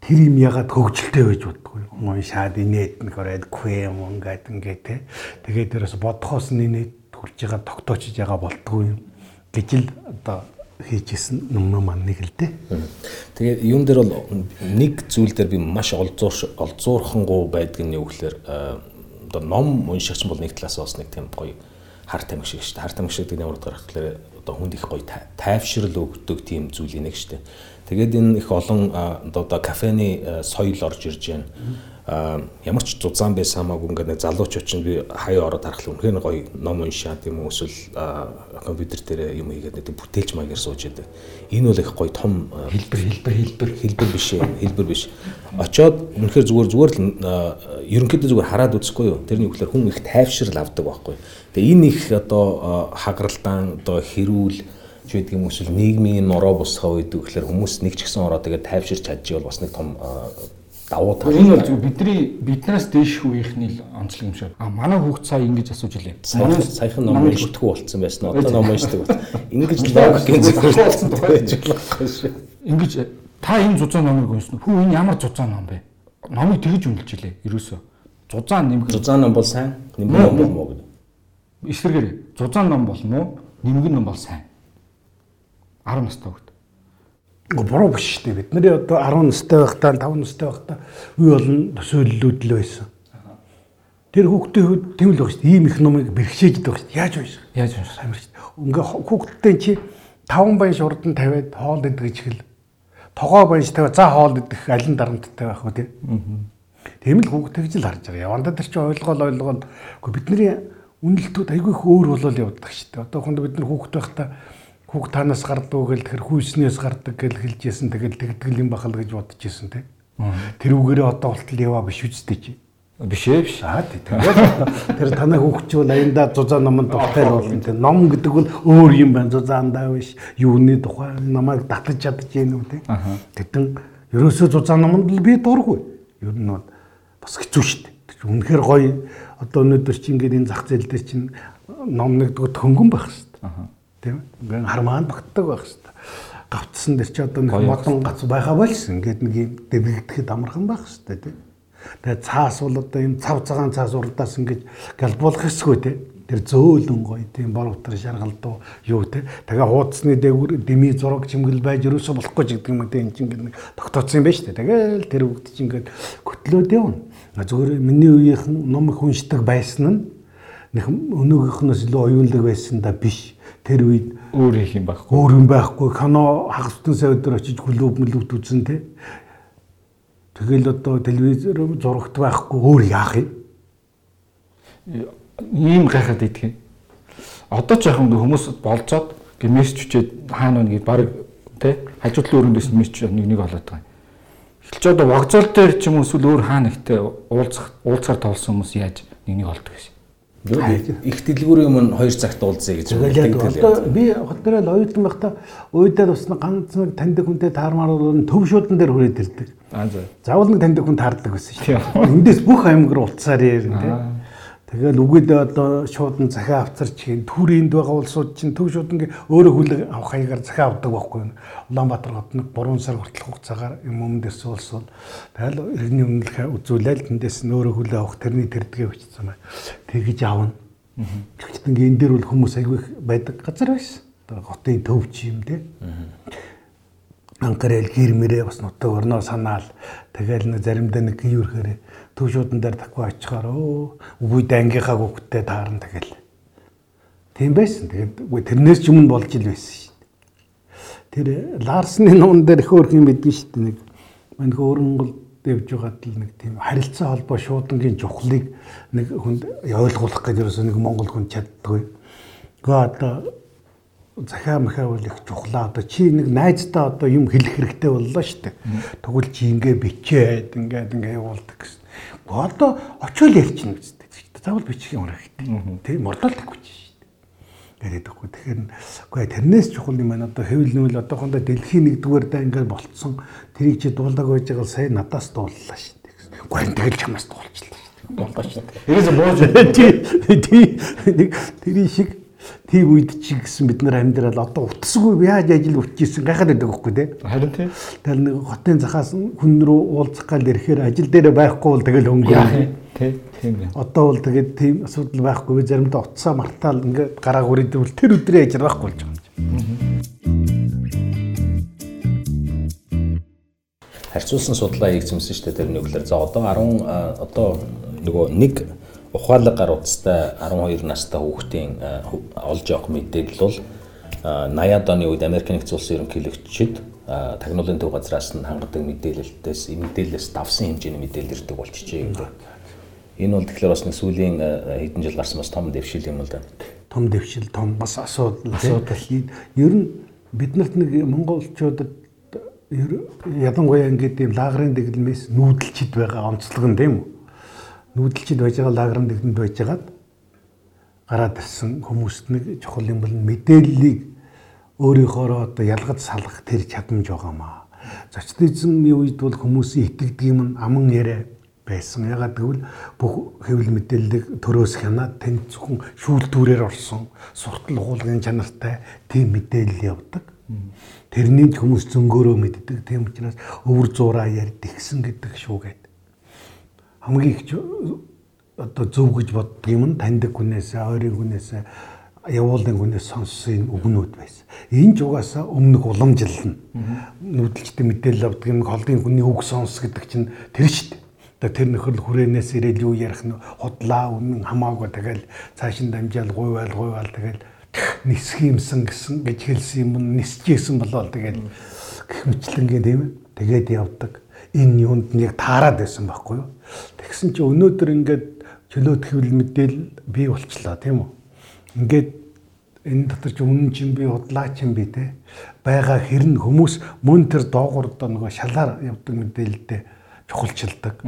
тэр юм ягаад хөгжилтэй байж боддгоо юм уншаад инээд нэг ороод квэм ингээд ингээд те тэгээд дээрээс бодхоос инээд хүрж байгаа тогтоочж байгаа болтгоо юм. Гэж л одоо хийжсэн юм маань нэг л дээ Тэгээ юун дээр бол нэг зүйл дээр би маш олзуур олзуурхангуу байдаг нь юу гэхээр э, одоо ном уншигч бол нэг талаас бас нэг тийм гоё хар тамхи шиг шүү дээ. Хар тамхи шиг гэдэг нь ямар утгаар гэхээр одоо хүнд их гоё тай- тайвшрал өгдөг тийм зүйл нэг шүү дээ. Тэгээд энэ их олон а, одоо кафены а, соёл орж ирж байна. Ямар ч зузаан байсан хамаагүй ингээд нэг залуучууд чинь би хаяа ороод харахад үнэхээр гоё ном уншаад юм уу эсвэл компьютер дээр юм хийгээд нэг бүтээлч маягаар сууж идэг. Энэ бол их гоё том Хэлбэр хэлбэр хэлбэр. хэлбэр биш ээ хэлбэр биш. Очоод үнэхээр зүгээр зүгээр л ерөнхийдөө зүгээр хараад үзэхгүй юу? Тэрний үгээр хүн их тайвшрал авдаг байхгүй. Тэгээ энэ их одоо хагаралдаан одоо хэрүүл ч гэдэг юм эсвэл нийгмийн нороо босхоо үйдэг гэхээр хүмүүс нэг ч гэсэн ороо тэгээ тайвширч чадчих бол бас нэг том давуу тал Энэ бол зөв бидний биднээс дээш үеийнхний л онцлог юм шиг. А манай хүүхд сая ингэж асууж илээ. саяхан саяхан ном уншдаггүй болцсон байсан одоо ном уншдаг болсон ингэж логикийн зөвхөн болсон байж болохгүй шүү Ингэж та энэ зузаан номыг уншсан. Хүү энэ ямар зузаан ном бэ? Номыг тэгж үнэлж илээ. Ерөөсөө. Зузаан нэмэх зузаан ном бол сайн нэмэг ном бол муу гэдэг эсвэргээр зузаан ном бол муу, нэмгэн ном бол сайн. 10 настай хүүхд. Гоо буруу биш шүү дээ. Бидний одоо 10 настай байхдаа 5 настай байхдаа үе болон төсөөллүүд л байсан. Тэр хүүхдийн хувьд тийм л байна шүү дээ. Ийм их номыг бэрхшээж идэх шүү дээ. Яаж вэ? Яаж шүү дээ. Ингээ хүүхдтэй чи 5 баян шурдан тавиад хоол идэх гэж хэл. Тогоо баян тавиад за хоол идэх алин дарамттай байх уу тийм. Тийм л хүүхд тэгж л харж байгаа. Явандаа тэр чи ойлгоол ойлгоол. Гэхдээ бидний үнэлтүүд айгүй их өөр болол явдаг шүү дээ. Одоо хүнд бид нар хүүхд байхдаа хүүхд танаас гардаг гэл тэр хүүснээс гардаг гэл хэлжсэн тэгэл тэгдгэл юм бахал гэж бодож исэн тийм. Тэр үгээрээ одоо болтол яваа биш үстэй чи. Биш ээ биш. За тэгээд тэр чи бол аяндаа зузаан номонд дуртай болно тийм. Ном гэдэг бол өөр юм байна. Зузаандаа биш. Юуны тухай намайг татаж чадж гин үү тийм. Гэтэн ерөөсөө зузаан номонд л би дургүй. Ер нь бол бас хэцүү шүү дээ. Үнэхээр гоё одоо өнөөдөр чи ингээд энэ зах зээл дээр чинь ном нэгдгүүд хөнгөн байх шүү дээ. Тийм ээ. Ингээд хармаанд багтдаг байх дээ. Гавцсан дээр чи одоо нэг модон гац байха болсон. Ингээд нэг юм дэвгдэхэд амархан байх дээ тийм. Тэгээ цаас бол одоо юм цав цагаан цаас урдаас ингэж галбуулах хэсгүй те. Тэр зөөлөн гоё тийм бор утар шаргалдуу юу те. Тэгээ хуудасны дээгүр дими зураг чимгэл байж ерөөсө болохгүй ч гэдэг юм те. Энд чинь ингэ тогтооцсон юм байна шүү дээ. Тэгээл тэр бүгд чинь ингэ көтлөөд явна. Зүгээр миний үеийнхэн ном их уншдаг байсан нь нэг өнөөгийнхнөөс илүү оюунлаг байсан да биш. Тэр үед өөр их юм байхгүй. Өөр юм байхгүй. Кино хагас бүтэн сая өдөр очиж клуб мөлөвт үзэн те. Тэгэл одоо телевизээр зурагт байхгүй өөр яах юм? Ийм гайхаад идэх юм. Одоо ч яхан хүмүүс болцоод гимэс чүчээд хаана вэ гэд баг тэ хажууд л өрөөндөөс месч нэг нэг болоод байгаа. Эхэлж одоо вокзал дээр ч юм уу эсвэл өөр хаана ихтэй уулзах уулзахаар толсон хүмүүс яаж нэг нэг болдог гэсэн. Их дэлгүүрийн өмнө 2 цагт уулзъя гэж хэлдэг. Одоо би хот дээр л оюутан байхдаа уйдаад усна ганц нэг таньдаг хүнтэй таармаар бол төв шуудан дээр хүрээд ирдэг. Аа за. Заавал нэг таньдаг хүн таардаг байсан шүү дээ. Эндээс бүх аймаг руу уцаар ярина тий. Тэгэл үгээд одоо шуудан захиа авцарч хийн түүрэнд байгаа улсууд чинь төв шуудан өөрөө хүлэг авах хаягаар захиа авдаг байхгүй юу. Улаанбаатар хот нэг 3 сар хүртэл хугацаагаар юм өмнөдөөс улс бол тэгэл иргэний үнэлгээ үзүүлээл тэндээс нь өөрөө хүлээ авах тэрний тэрдгээ бичсэн байна. Тэгж авна. Гэхдээ ингээ энэ дээр бол хүмүүс аягүй байдаг газар байсан. Одоо хотын төвч юм тий анкарэл гэрмэрээ бас нутаг орноо санаал тэгэл нэг заримдаа нэг гүйрхээр төв шуудан дээр таква очихоор өө үгүй дангийнхаа гүгтээ таарна тэгэл тийм байсан тэгээд үгүй тэрнээс ч өмнө болж ил байсан шүү дээ тэр ларсны нуун дээр их өөр юм мэдэн шүү дээ нэг мань хөрөнгөл дэвж байгаад л нэг тийм харилцаа холбоо шуудангийн чухлыг нэг хүнд ойлгуулах гэж ерөөсөө нэг монгол хүн чаддгүй. Гэхдээ одоо захиа махаа бол их чухлаа. Одоо чи нэг найздаа одоо юм хэлэх хэрэгтэй боллоо шүү дээ. Тэгвэл чи ингээ бичээд ингээд ингээ явуулдаг гэсэн. Гэхдээ одоо очиол ярьчихна гэж дээ. Заавал бичих юм хэрэгтэй. Мордолтгүй шүү дээ. яриад байхгүй. Тэгэхээр үгүй тэрнээс чухал юм байна. Одоо хэвлэл нүүл одоохондоо дэлхийн нэгдүгээр даа ингээд болцсон. Тэрийг чи дуулдаг байж байгаа сая надаас дууллаа шүү дээ. Үгүй тэгэл чамаас дуулчлаа шүү дээ. Боллоо шүү дээ. Ерөөсө бууж тий. Нэг тэрий шиг тийм үед чи гэсэн бид нар амьдрал одоо утасгүй яаж ажил үрчижсэн гайхаад байдаг байхгүй тий. Харин тий. Тэгэл нэг хотын захаас хүн рүү уулзах гал ирэхээр ажил дээр байхгүй бол тэгэл өнгөрөө. Тий. Тийм байна. Одоо бол тэгээд тийм асуудал байхгүй заримдаа утсаа мартаал ингээд гараа хүрээдвэл тэр өдрийн ажил байхгүй болж байгаа юм. харьцуулсан судлаа хийгдсэн шүү дээ тэр нүглэр. За одоо 10 одоо нөгөө нэг ухаалаг гар утастай 12 настай хүүхдийн олж явах мэдээлэл бол 80-аад оны үед Америк нэгдсэн улсын ерөнхийлөгчид тагнуулын төв газраас нь хангадаг мэдээлэлтээс мэдээлэлээс давсан хэмжээний мэдээлэл ирдэг болчихжээ гэдэг. Энэ бол тэгэхээр бас нэг сүүлийн хэдэн жил гарсан бас том дэвшил юм л да. Том дэвшил, том бас асуудал. Асуудал. Ер нь биднэрт нэг монголчуудад ялангуяа ингээд юм лагрын дэглэмээс нүүдэлчд байгаа онцлог нь тийм үү? Нүүдэлчд байж байгаа лагрын дэглэмд байж байгаад гараад ирсэн хүмүүст нэг чухал юм бол мэдээллийг өөрийнхоороо одоо ялгаж салах тэр чадамж байгаамаа. Зочдизмын үед бол хүмүүсийн итгэдэг юм аман яриа байсан. Ягаад гэвэл бүх хэвлэл мэдээллийг төрөөс хянаад тэнд зөвхөн шүүлтүүрээр орсон суртал уулгын чанартай тийм мэдээлэл явдаг. Тэрний хүмүүс зөнгөөрөө мэддэг. Тийм учраас өвөр зураа ярьд ихсэн гэдэг шүүгээд. Хамгийн их одоо зөв гэж боддог юм нь таньдаг хүнээс, ойрын хүнээс, явуулын хүнээс сонссон үгнүүд байсан. Энэ ч угаасаа өмнөх уламжлал нь. Нүүдэлчтэй мэдээлэл авдаг юм холдын хүний үг сонс гэдэг чинь тэр шүү дээ. Тэр нөхөр хүрээнээс ирэл юу ярих нь худлаа үнэн хамаагүй тэгэл цаашин дамжаал гуйвал гуйвал тэгэл нисэх юмсан гэсэн гэж хэлсэн юм нисчихсэн болоо тэгэл гэх мэтлэнгийн тийм тэгээд явдаг энэ юунд нь яг таарад байсан байхгүй юу тэгсэн чи өнөөдөр ингээд чөлөөт хэвлэл мэдээлэл бий болчлаа тийм үү ингээд энэ дотор ч үнэн чинь би удлаа чинь би те байгаа хэрн хүмүүс мөн тэр доогуур одоо нөгөө шалаар явдаг мэдээлэлдээ чухалчилдаг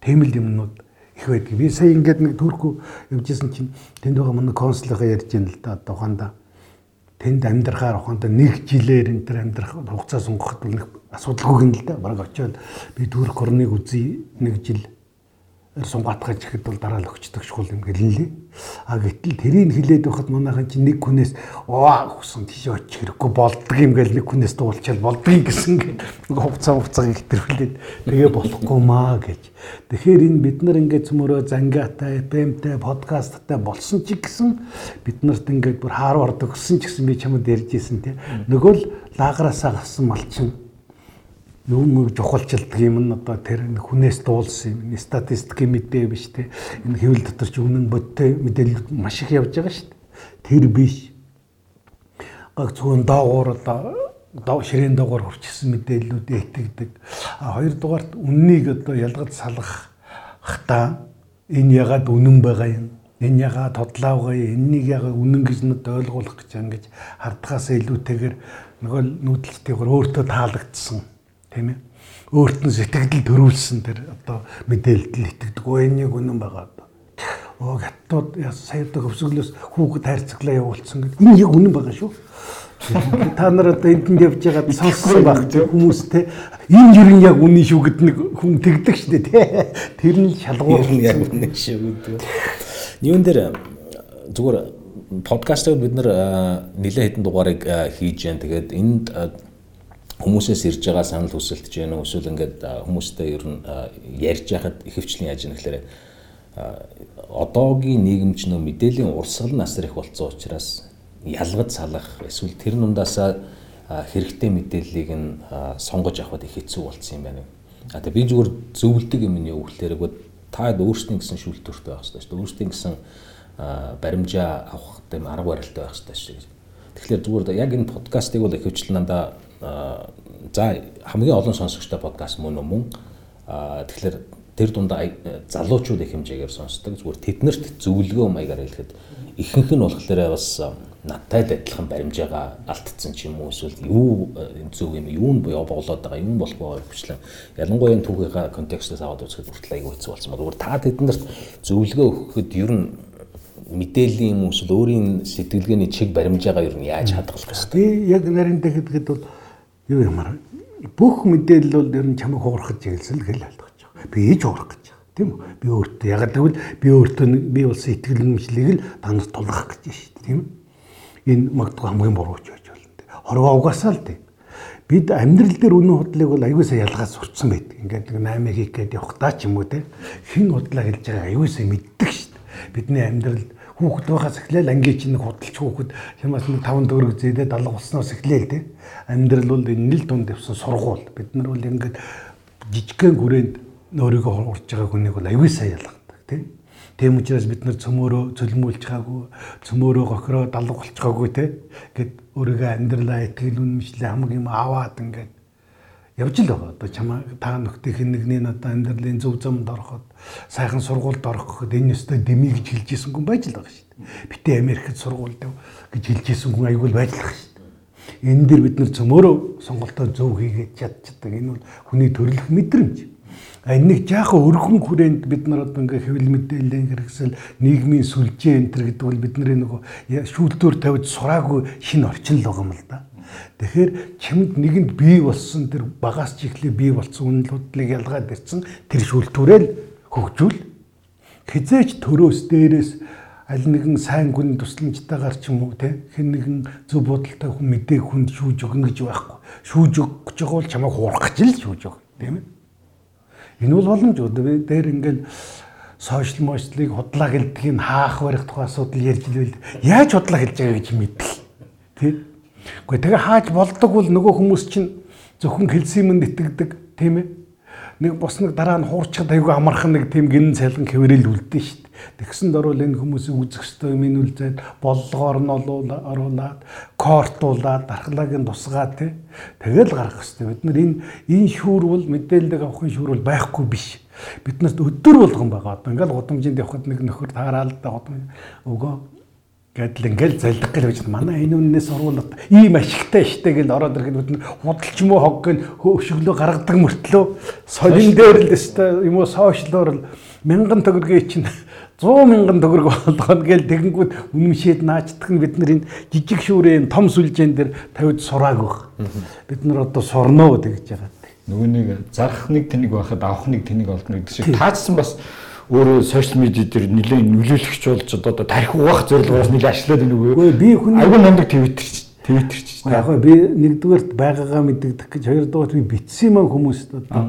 тийм л юмнууд их байдаг. Би сая ингээд нэг Турк явжсэн чинь тэнд байгаа манай консулыгаа ярьж байна л да тухайда. Тэнд амьдрахаар ухаанда нэг жилээр энэ төр амьдрах хугацаа сунгахад нэг асуудалгүй юм л да. Бараг очиод би Турк орныг үзье нэг жил сунгаатгаж ихэд бол дараа л өгчдөг шул юм гэлэн лээ. А гэтэл тэрийг хилээд байхад манайхан чинь нэг хүнээс оо хүсэн тийш очих хэрэггүй болдго юм гээл нэг хүнээс дуулчаал болдгийг гэсэн гээд нэг хувцас хувцагийг хэтэрхлээд тэгээ болохгүй маа гэж. Тэгэхээр энэ бид нар ингээд цөмөрөө зангаатай, FM-тэй, подкасттай болсон ч гэсэн бид нарт ингээд бүр Харвард өгсөн ч гэсэн би чамд ярьж исэн тий. Нөгөө л лаграасаа гасан малчин юу мөг жухалчилдаг юм нь одоо тэр хүнээс дуулсан юм. Статистикийн мэдээ биш те. Энэ хэвлэл дотор ч үнэн бодтой мэдээлэл маш их явж байгаа шүү дээ. Тэр биш. Гаг зөвхөн доогуур одоо доо ширээн доогуур хурцсан мэдээллүүд итгэдэг. А хоёрдугаарт үннийг одоо ялгаж салгах хта энэ ягаад үнэн байгаа юм. Энэ ягаад тодлаа байгаа юм. Энийг ягаад үнэн гэж нүд ойлгуулах гэж ингэж хардхаас илүүтэйгээр нөгөө нүүдэлчтэйгээр өөртөө таалагдсан тийм ээ өөрт нь сэтгэл төрүүлсэн тэр одоо мэдээлэл итгэдэг үенийг үнэн байгаа. Оо хаттууд саядаг өвсгөлөөс хүүхэд хайрцаглаа явуулсан гэдэг энэ яг үнэн байгаа шүү. Та нар одоо энд явж байгаад сонссон байх хүмүүс те энэ юу яг үнэн шүү гэд нэг хүн тэгдэг шүү дээ те. Тэр нь шалгуур нь яг үнэн шүү гэдэг. Юун дээр зүгээр подкастыг бид нар нэлээд хэдэн дугаарыг хийж जैन. Тэгээд энд хүмүүсээс ирж байгаа санал хүсэлт ч юм уу эсвэл ингээд хүмүүстэй ер нь ярьж яхад ихэвчлэн яаж юм гэхээр одоогийн нийгэмч нөө мэдээллийн урсгал насар их болцсон учраас ялгаж салах эсвэл тэр нундаасаа хэрэгтэй мэдээллийг нь сонгож авахд их хэцүү болцсон юм байна. А тэгээ би зүгээр зөвлөдөг юм нь юу гэхээр та өөрсдийн гэсэн шүүлтүртэй байх хэрэгтэй шүү дээ. Өөрсдийн гэсэн баримжаа авах гэм арга барилтай байх хэрэгтэй шүү. Тэгэхээр зүгээр яг энэ подкастыг бол ихэвчлэн дандаа за хамгийн олон сонсогчтой подкаст мөн мөн тэгэхээр тэр дундаа залуучууд их хэмжээгээр сонсдог зүгээр тэднэрт зөвлөгөө маягаар хэлэхэд ихэнх нь болохоор бас надтай л адилхан баримжаагаа алдсан ч юм уу эсвэл юу зөв юм юу нь буюу боглоод байгаа юм болох байгаа хвчлэн ялангуяа энэ түүхийнхаа контекстээс аваад үзэхэд хүртэл айгүй хэцүү болсон байна. Зүгээр та тэднэрт зөвлөгөө өгөхөд ер нь мэдээллийн юм эсвэл өөрийн сэтгэлгээний чиг баримжаагаа ер нь яаж хадгалах вэ? Би яг нарийн тэгэхэд бол юу юмар бүх мэдээлэл бол ер нь чамайг хуурахж хэлсэн л хэл ойлгож байгаа. Би ээж хуурах гэж байгаа. Тийм үү? Би өөртөө яг гэвэл би өөртөө би болсон итгэл үнэмшлийг л танаас тулгах гэж байна шүү дээ. Тийм үү? Энэ магадгүй хамгийн буруу ч байж болно. Хорвоо угаасаа л тийм. Бид амьдрал дээр үнэн худлыг бол аюулсаа ялгаад сурцсан байдаг. Ингээд нэг 8 хийх гээд явахдаа ч юм уу те хэн худлаа хэлж байгаа аюулсаа мэддэг шүү дээ. Бидний амьдрал хүүхэд байхаас эхлээл ангийн чинь худалч хүүхэд ямаас нэг 5 төгрөг зээдээ далга болсноос эхлээл те амьдрал бол энэ л дунд явсан сургуул бид нар бол ингээд жижигхэн хүрээнд өөрийгөө урж байгаа хүнийг бол аюул сайн ялгадаг тийм Тийм учраас бид нар цөмөөрөө цөлмүүлж байгаагүй, цөмөөрөө гохироо далга болч байгаагүй те. Гэт өөрийгөө амьдралаа итгэл үнэмшлээ хамгийн юм аваад ингээд явж л байгаа. Одоо чамаа та нөхдийн нэгний одоо амьдралын зөв замд ороход сайхан сургуульд орох гэхэд энэ өстой дэмий гэж хэлж ирсэн хүн байж л байгаа шүү дээ. Битээ Америкт сургуульд гэж хэлж ирсэн хүн айгүй байж л байгаа шүү дээ. Энэ дэр бид нар цөмөөрөө сонголтоо зөв хийгээд чадчихдаг. Энэ бол хүний төрөлх мэдрэмж. Энийг жаахан өргөн хүрээнд бид нар одоо ингээ хэвлэл мэдээллийн хэрэгсэл нийгмийн сүлжээ энэ төр гэдэг бол бидний нөгөө шүүлтөөр тавьж сураагүй шинэ орчин л байгаа юм л да. Тэгэхээр чимд нэгэнд бий болсон тэр багаас ч ихлэ бий болсон үнэлүүдлийг ялгаад ирсэн тэр шүүлтүүрэл хөгжүүл. Хизээч төрөөс дээрээс аль нэгэн сайн хүн тусламжтайгаар ч юм уу те хэн нэгэн зөв бодолтой хүн мэдээ хүнд шүүж өгнө гэж байхгүй. Шүүж өгч байгаа бол чамайг хуурах гэж л шүүж өг тийм ээ. Энэ бол боломжгүй дээр ингээл сошиал мошлыг худлаа гэлдгийг хаах барих тухай асуудал ярьж ивэл яаж худлаа хэлж байгаа гэж мэдэл тийм Гэхдээ тэгээ хааж болдог бол нөгөө хүмүүс чинь зөвхөн хэлсэн юм итгэдэг тийм ээ. Нэг бос нэг дараа нь хуурчад аягүй амархан нэг тийм гинэн цайлган хэврэл үлдэн шүү дээ. Тэгсэнд орвол энэ хүмүүсийг үзэх ёстой юм энэ үлзээд боллогоор нь оруулаад, кортуулаад, дархлаагийн тусгаад тий. Тэгэл гарах ёстой. Бид нар энэ энэ шүүр бол мэдээлэл авахын шүүр бол байхгүй биш. Биднээс өдөр болгон байгаа. Одоо ингээл гудамжинд явхад нэг нөхөр таараад гудам өгөө Гэдэл ингээл залдах гэл байж манай энэ үннээс сургуулаад ийм ашигтай штэ гэл ороод ирэхэд бид худалч юм уу хог гэн өшөглөө гаргадаг мөртлөө солин дээр л өстой юм уу сошиалор л мянган төгрөгийн чинь 100 мянган төгрөг болгоно гэл тэгэнгүүт үнэмшээд наачдаг нь бид нар энэ жижиг шүүрээ том сүлжээн дээр тавьж сурааг баг. Бид нар одоо сурноо гэж байгаа. Нөгөө нэг зарах нэг тэнэг байхад авах нэг тэнэг олдно гэдэг шиг таачсан бас өөрөө сошиал медиа дээр нэлээд нөлөөлөгч болж одоо тарих угаах зорилгоос нэлээд ажиллаад байна үгүй. Үгүй би хүн айгүй намдаг твиттер твиттер ч. Яг би нэгдүгээрт байгаагаа мэддэгдэх гэж хоёрдугаарт би битсэн юм хүмүүст одоо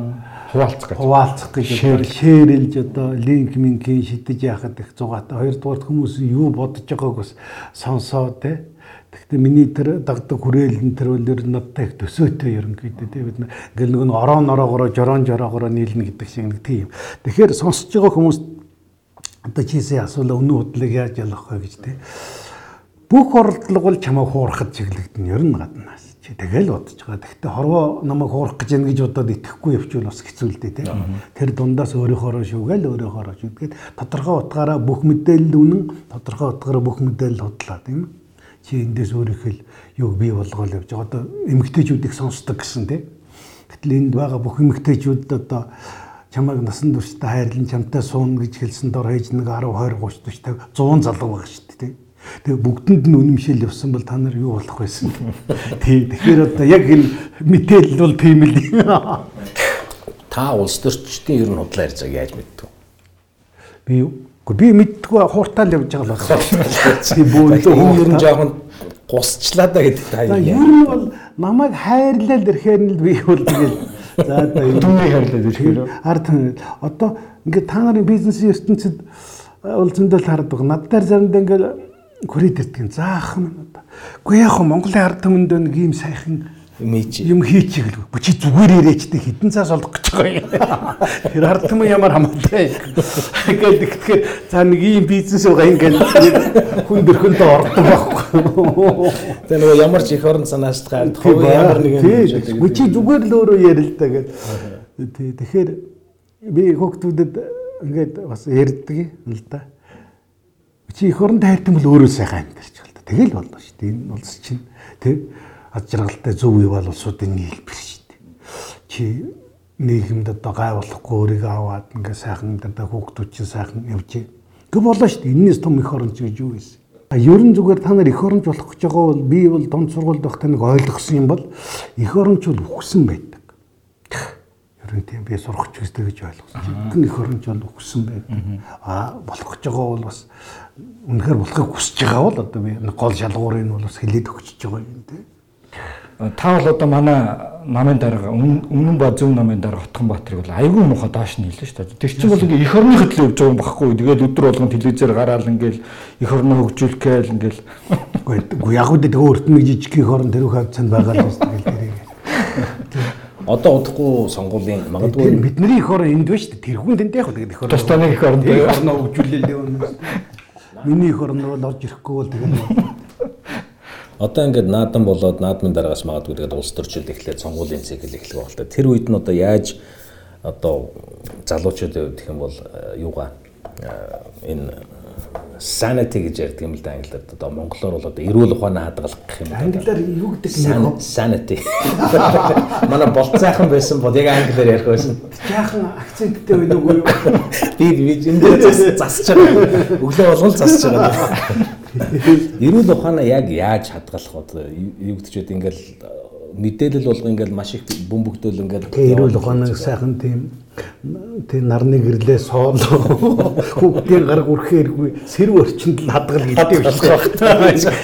хуваалцах гэж. Хуваалцах гэж одоо шеэрлж одоо линк минкийн шидэж яхад их зугаатай хоёрдугаарт хүмүүс юу бодож байгааг бас сонсоо те. Гэхдээ миний тэр дагдаг хүрээлэн тэр бол ер нь надтай их төсөөтэй ерөнхийдөө тийм бид ингээл нэг нь орон ороогоороо жорон жороогоороо нийлнэ гэдэг шиг нэг тийм. Тэгэхээр сонсож байгаа хүмүүс одоо чийсээ асуулаа өнөө худлыг яаж ялах вэ гэж тийм. Бүх оролдлого бол чамайг хуурахад чиглэгдэн ер нь гаднаас чи тэгэл бодож байгаа. Гэхдээ хорвоо намайг хуурах гэж яана гэж бодоод итгэхгүй явчвал бас хэцүү л дээ тийм. Тэр дундаас өөрийнхоороо шүүгээл өөрийнхоороо шүүгээд тодорхой утгаараа бүх мэдээлэл үнэн тодорхой утгаараа бүх мэдээлэл худлаа тийм чи эндээс өөрийнхөө юг бий болгоол явж байгаа. Одоо эмгтээчүүдийг сонсдог гэсэн тийм. Гэтэл энд байгаа бүх эмгтээчүүд одоо чамайг насан туршдаа хайрлан чамтай суун гэж хэлсэн дор хаяж нэг 10 20 30 40 100 залуу байгаа шүү дээ тийм. Тэгээ бүгдэнд нь үнэмшил явсан бол та нар юу болох байсан. Тий. Тэгэхээр одоо яг энэ мэдээлэл бол тийм л. Та улс төрчдийн ер нь худлаа ярьцааг яаж мэддэг? Би юу? Гэхдээ би мэддэггүй хууртаал явж байгаа л байна. Тийм бөөлөө хүн ер нь жоохон гусчлаа да гэдэг та юм. Ер нь бол намайг хайрлал ирэхээр нь би бол тэгэл за одоо юм хайрлал ирэхээр ард одоо ингээд та нарын бизнесийн ертөнцид улзандаа л хардаг. Над дээр заримдаа ингээд хүрээд ирдэг. Заахын одоо. Гэхдээ яг Монголын ард түмэнд нэг ийм сайхан имиж юм хийчих гэлгүй. Бүчи зүгээр ирээчтэй хідэн цаас олох гэж байгаа юм. Тэр ард түмэн ямар хамаатай. Ингээд тэгэхээр за нэг ийм бизнес байгаа ингээд хүн дөрхөндөө ордог байхгүй. Тэр нөгөө ямар ч их орон санааш гард хувь ямар нэг юм. Бүчи зүгээр л өөрөө ярилтаа гэд. Тий тэгэхээр би хүүхдүүдэд ингээд бас ярьдаг юм л да. Чи их оронд хайртай бол өөрөө сайхан амьдарч байна. Тэгэл болно шүү дээ. Энэ улс чинь тий ад жаргалтай зөв үе бол улсуудын нийлбэр шүү дээ. Чи нийгэмд одоо гай болохгүй өөрийгөө аваад ингээ сайхан одоо хүүхдүүд чинь сайхан явж. Гэ болоо шүү дээ. Энээс том их оронч гэж юу гэсэн. А ерөн зүгээр та нар их оронч болох гэж байгаа бол би бол дунд сургуульд байхдаа нэг ойлгосон юм бол их оронч бол үхсэн байдаг. Ерөн тийм би сурах ч гэстэй гэж ойлгосон. Жинхэнэ их оронч бол үхсэн байдаг. А болох гэж байгаа бол бас үнэхээр болохыг хүсэж байгаа бол одоо би гол шалгуурыг нь бол бас хэлээд өгч байгаа юм тийм та бол одоо манай намын дарга өмнө ба зөв намын дарга Хотхон Баатарыг бол айгүй муухай доош нь хэлсэн шүү дээ. Тэр чинь бол ингээ их орны хөдлөө явж байгаа юм багхгүй. Тэгээд өдөр болгон телевизээр гараал ингээл их орноо хөгжүүлэх гээл ингээл үгүй яг үдэ тэгээ өөрт нь жижиг их орн тэрүүх хавцанд байгаа л шүү дээ тэрийг. Одоо удахгүй сонгуулийн магадгүй бидний их орн энд биш шүү дээ. Тэрхүүн тэнд яг тэгээд их орн. Тостаны их орн их орноо хөгжүүлээ л Миний их орн руу орж ирэхгүй бол тэгээд Одоо ингээд наадан болоод наадмын дараагаас магадгүй тэгээд улс төрчид эхлээд сонгуулийн цикл эхлэх байх л та. Тэр үед нь одоо яаж одоо залуучууд гэх юм бол э, юугаа э, энэ sanity гэж ярьдаг юм л да англиар одоо монголоор бол одоо эрүүл ухааны хадгалах гэх юм да. Англиар юу гэдэг юм бэ? Sanity. Манай болцайхан байсан бол яг англиар ярих байсан. Жаахан акценттэй байна уу? Би би энэ дээр засаж байгаа. Өглөө болгон засаж байгаа. Эрүүл ухаанаа яг яаж хадгалах вэ? Юу вэ? Ингээл мэдээлэл болго ингээл маш их бөмбөгдөөл ингээл эрүүл ухаанаа сайхан тийм тийм нарны гэрлээ соол хүүхдийн гар үрхэхэргүй сэрв орчинд л хадгал гэдэг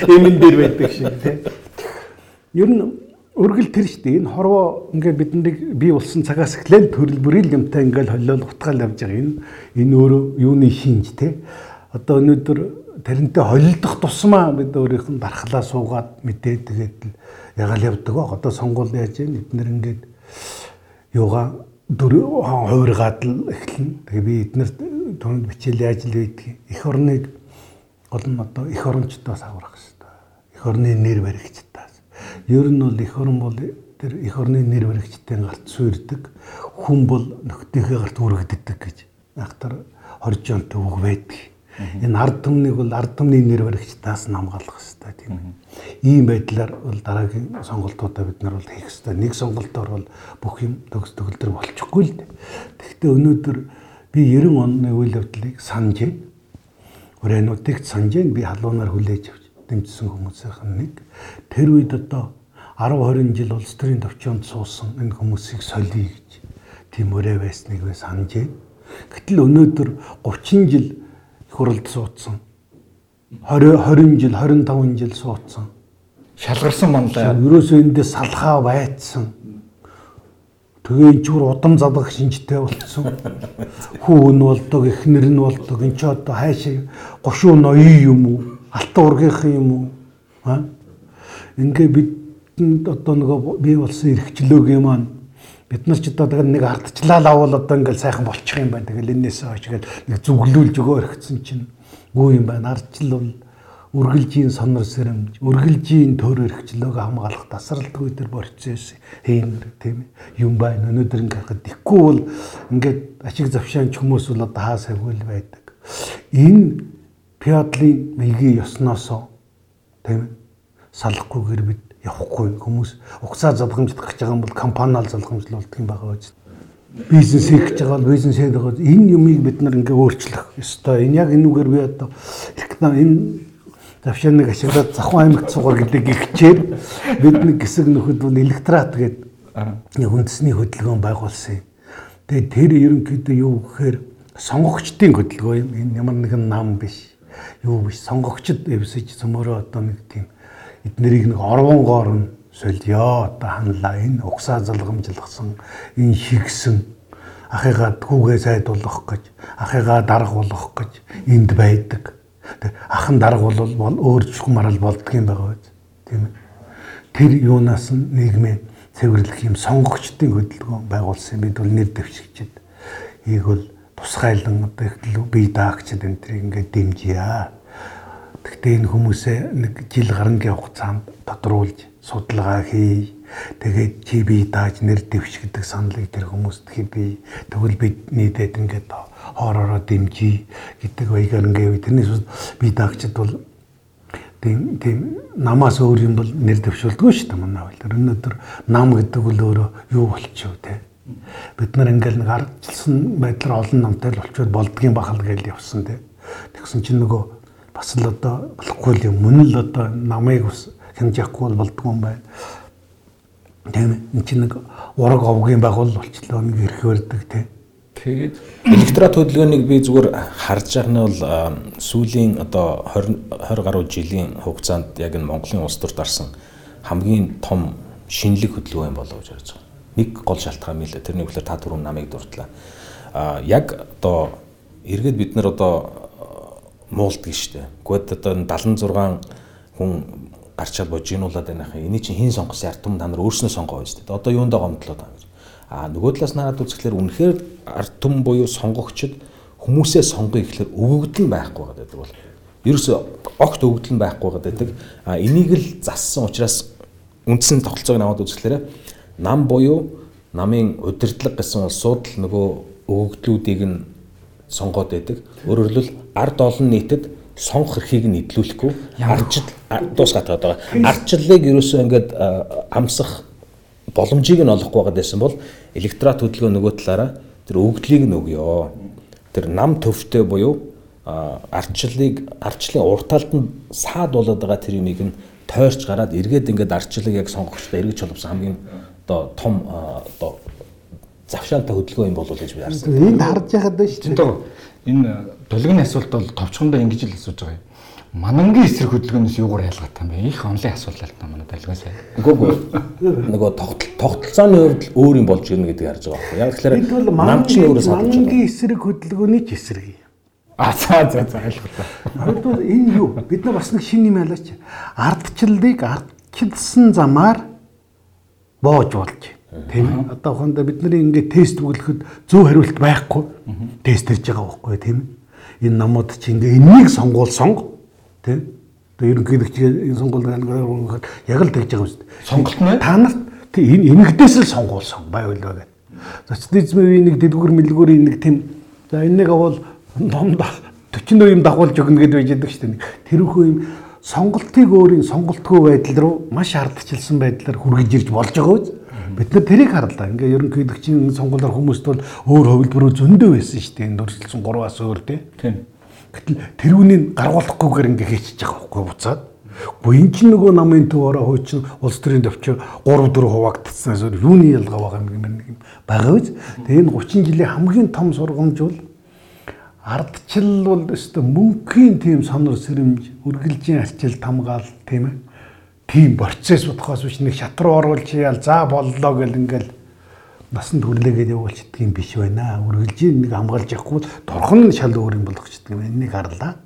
юм энэ дээр байдаг шиг тийм. Ер нь өргөл тэр шүү дээ. Энэ хорвоо ингээд биднийг бий болсон цагаас эхлээл төрөл бүрийн юмтай ингээд холиол утгаал явж байгаа. Энэ энэ өөрөө юуны шинж те. Одоо өнөөдөр тэрнтэй холилдох тусмаа бид өөрийнх нь дархлаа суугаад мэдээд тэгээд л ягаал явдаг. Одоо сонгуул яаж юм эднэр ингээд юугаа дөр хуургаад л эхлэн. Тэгээ би эднэрт түнд бичээл яаж л байдгийг эх орныг гол нь одоо эх орончдоос аврах хэрэгтэй. Эх орны нэр баригчдаас. Ер нь бол эх орн бол тэр эх орны нэр баригчдын гарт суурдаг. Хүн бол нөхдийнхээ гарт үргэлддэг гэж. Ахтар хоржоонтой үг байдаг Энэ ард түмнийг бол ард түмний нэр баригчдаас нь хамгаалах хэрэгтэй тийм. Ийм байдлаар бол дараагийн сонголтуудаа бид нар бол хийх хэрэгтэй. Нэг сонголтоор бол бүх юм төгс төгөлдөр болчихгүй л дээ. Тэгэхдээ өнөөдөр би 90 оны үйл явдлыг санаж байна. Өрөөнүүдийг санаж байна. Би халуунаар хүлээж авч дэмжсэн хүмүүсийн нэг. Тэр үед одоо 10 20 жил улс төрийн төвчөнд суусан энэ хүмүүсийг солиё гэж тийм өрөө байсныг би санаж байна. Гэтэл өнөөдөр 30 жил хурлд суудсан. 20 20 жил 25 жил суудсан. Шалгарсан манлаа. Ерөөсөө эндээ салхаа байцсан. Тэгээ эн чигээр удам задах шинжтэй болцсон. Хүү нь болдог, эхнэр нь болдог. Эн чи одоо хайшаа гошуу ноён юм уу? Алтан ургийнхан юм уу? Аа? Ингээ бидэнд одоо нөгөө бий болсон эрхчлөөгийн маань бид нар ч одоо тэгээд нэг ардчлал авал одоо ингээл сайхан болчих юм байна. Тэгэл энээс хойш гээд нэг зүглүүлж өгөө орхисон чинь гүү юм байна. Ардчил бол үргэлжийн сонор сэрэмж, үргэлжийн төр өрхчлөөг хамгаалах тасралтгүй төр борцоос хиймэр тийм юм байна. Өнөөдөр ингээд харахад дихгүй бол ингээд ашиг завшаанч хүмүүс бол одоо хаа сайгүй байдаг. Энэ пиадлын маягийн ёсноосоо тийм салахгүйгээр бид явахгүй хүмүүс угсаа залгамжлах гэж байгаа юм бол компаниал залгамжлуулдаг юм байгаа үст. Бизнес хийх гэж байгаа бол бизнес хийх байгаа. Энэ юмыг бид нар ингээ өөрчлөх ёстой. Энэ яг энүүгээр би одоо энэ завшааныг ашиглаад Завхан аймагт суугаар гэдэг ихчээр бидний гисэг нөхөд бол электрат гэдэг үндэсний хөдөлгөөн байгуулсан юм. Тэгээ тэр ерөнхийдөө юу гэхээр сонгогчдын хөдөлгөөн юм. Энэ ямар нэгэн нам биш. Юу биш. Сонгогчд эвсэж цөмөрөө одоо нэг тийм эднэрийг нэг орвонгоор нь сольё одоо ханлаа энэ угсаа залгамжлахсан энэ шигсэн ахыгаа түүгээ сайд болгох гэж ахыгаа дарга болгох гэж энд байдаг Ахан дарга бол өөр чухмарал болдго юм байгаа биз. Тийм. Тэр юунаас нь нийгмийн цэвэрлэх юм сонгогчдын хөдөлгөөн байгуулсан бид бол нэр дэвшигчэд ийг бол тусгайлан одоо ихтэл бие даагчид энэ тэрийг ингээд дэмжийа. Гэхдээ энэ хүмүүсээ нэг жил гарангийн хугацаанд тодруулж судалгаа хий. Тэгээд чи бие дааж нэр дэвшигдэг саналыг тэр хүмүүст хий. Тэгвэл бид нийтэд ингээд хоороороо дэмжий гэдэг баягаар ингээ тэрнээс би даагчд бол тийм тийм намаас өөр юм бол нэр дэвшүүлдэггүй шүү дээ манай хэл. Өнөөдөр нам гэдэг бол өөрөө юу болчихв те. Бид нар ингээл нэг ардчилсан байдлаар олон намтай л болчиход болдгийн бахал гээл явсан те. Тэгсэн чинь нөгөө бас л одоо болохгүй юм. Мөн л одоо намайг ус хэмжихгүй бол болдгүй юм байна. Тийм энэ чинь нэг ураг овгийн байгуул болчлоо нэг ирэх барьдаг те Тэгээд электрат хөдөлгөөнийг би зүгээр харж байгаа нь бол сүүлийн одоо 20 20 гаруй жилийн хугацаанд яг энэ Монголын улс төрд арсан хамгийн том шинэлэг хөдөлгөөн юм болов гэж харж байгаа. Нэг гол шалтгаан мэлээ. Тэрний үгээр та түрүүн намайг дурдлаа. А яг одоо эргээд бид нар одоо муулдаг шүү дээ. Гэхдээ одоо 76 хүн гарчаад божигнуулаад байна хаа. Эний чинь хэн сонгосон ард түмэн та нар өөрснөө сонгоо байж дээ. Одоо юундаа гомдлоод байгаа А нөгөө талаас нараад үзэхлээр үнэхээр ард түмэн буюу сонгогчд хүмүүсээ сонгоё гэхэлэр өвөгдөл байхгүй байдаг бол ерөөсө огт өвөгдөл байхгүй байдаг. А энийг л зассан учраас үндсэн тогтолцоог аваад үзэхлээр нам буюу намын удирдлага гэсэн улсууд л нөгөө өвөгдлүүдийг нь сонгоод байдаг. Өөрөөр хэлбэл ард олон нийтэд сонгох эрхийг нь эдлүүлэхгүй арчил дуусгаад байгаа. Арчлалыг ерөөсөө ингээд амсах боломжийг нь олохгүй байгаа байсан бол электорат хөдөлгөөн нөгөө талаараа тэр өгдлийг нь өгөө. Тэр нам төвтэй буюу ардчлалыг ардчлалын урталд нь саад болоод байгаа тэр юмыг нь тойрч гараад эргээд ингээд ардчлалыг яг сонгогчтой эргэж холбосон хамгийн одоо том одоо завшаантай хөдөлгөөн юм болов уу гэж би харсан. Энд харж яхад байна шүү дээ. Энэ долгионы асуулт бол товчхондоо ингэж л асууж байгаа юм Манангийн эсрэг хөдөлгөөнөөс юугаар ялгаатай юм бэ? Их онлын асуулт та манай далгаас. Үгүй ээ. Нөгөө тогтолцооны хувьд өөр юм болж ирнэ гэдгийг харж байгаа байхгүй. Яг тэгэхээр намчин өөрөө санаж байгаа. Манангийн эсрэг хөдөлгөөний ч эсрэг юм. А за за за ойлголоо. Хоёрдугаар энэ юу? Бид нар бас нэг шин юм ялаач. Ардчлалыг ардчилсан замаар боож болж тийм ээ. Одоо хондоо бидний ингээд тест бүглэхэд зөв хариулт байхгүй. Тест хийж байгаа байхгүй тийм. Энэ намууд чи ингээ энийг сонгуул сонго Тэ? Тэгээ ерөнхийдөө чи энэ сонгуульд яг л тэгж байгаа юм шүү дээ. Сонголт нь та нарт энэ энэгдээс л сонгуулсан байвал байгаа. Социализмын нэг дэдгүр мэлгүүрийн нэг тийм за энэ нэг авал номд 40 юм дагуулж өгнө гэдээ байж байгаа шүү дээ. Тэрхүү юм сонголтыг өөрийн сонголтгүй байдал руу маш ардчилсан байдлаар хүргэж ирж болж байгаа үз. Бид нар тэрийг харлаа. Ингээ ерөнхийдөө чинь сонгуулиар хүмүүст бол өөр хувилбаруу зөндөө байсан шүү дээ. Энэ дөрвөлсөн 3-аас өөр тийм. Тийм. Гэтэл тэрүүнийг гаргуулахгүйгээр ингээ хийчихэж байгаа байхгүй буцаад. Гэхдээ энэ чинь нөгөө намын төвөөрөө хуучин улс төрийн төвчөр 3 4 хуваагдсан юуны ялгаа байгаа юм нэг юм байгаа биз. Тэгээ энэ 30 жилийн хамгийн том сургамж бол ардчил бол өстө мөнхийн тийм сонор сэрэмж, үргэлжийн арчил тамгаал тийм ээ. Тийм процесс бодохоос биш нэг шатруу оруулж яал за боллоо гэл ингээл насан төрлөгээд явуулчихдаг юм биш байна. Үргэлжийн нэг хамгаалж явахгүй торхон шал өөр юм болгочдөг юм. Энийг харлаа.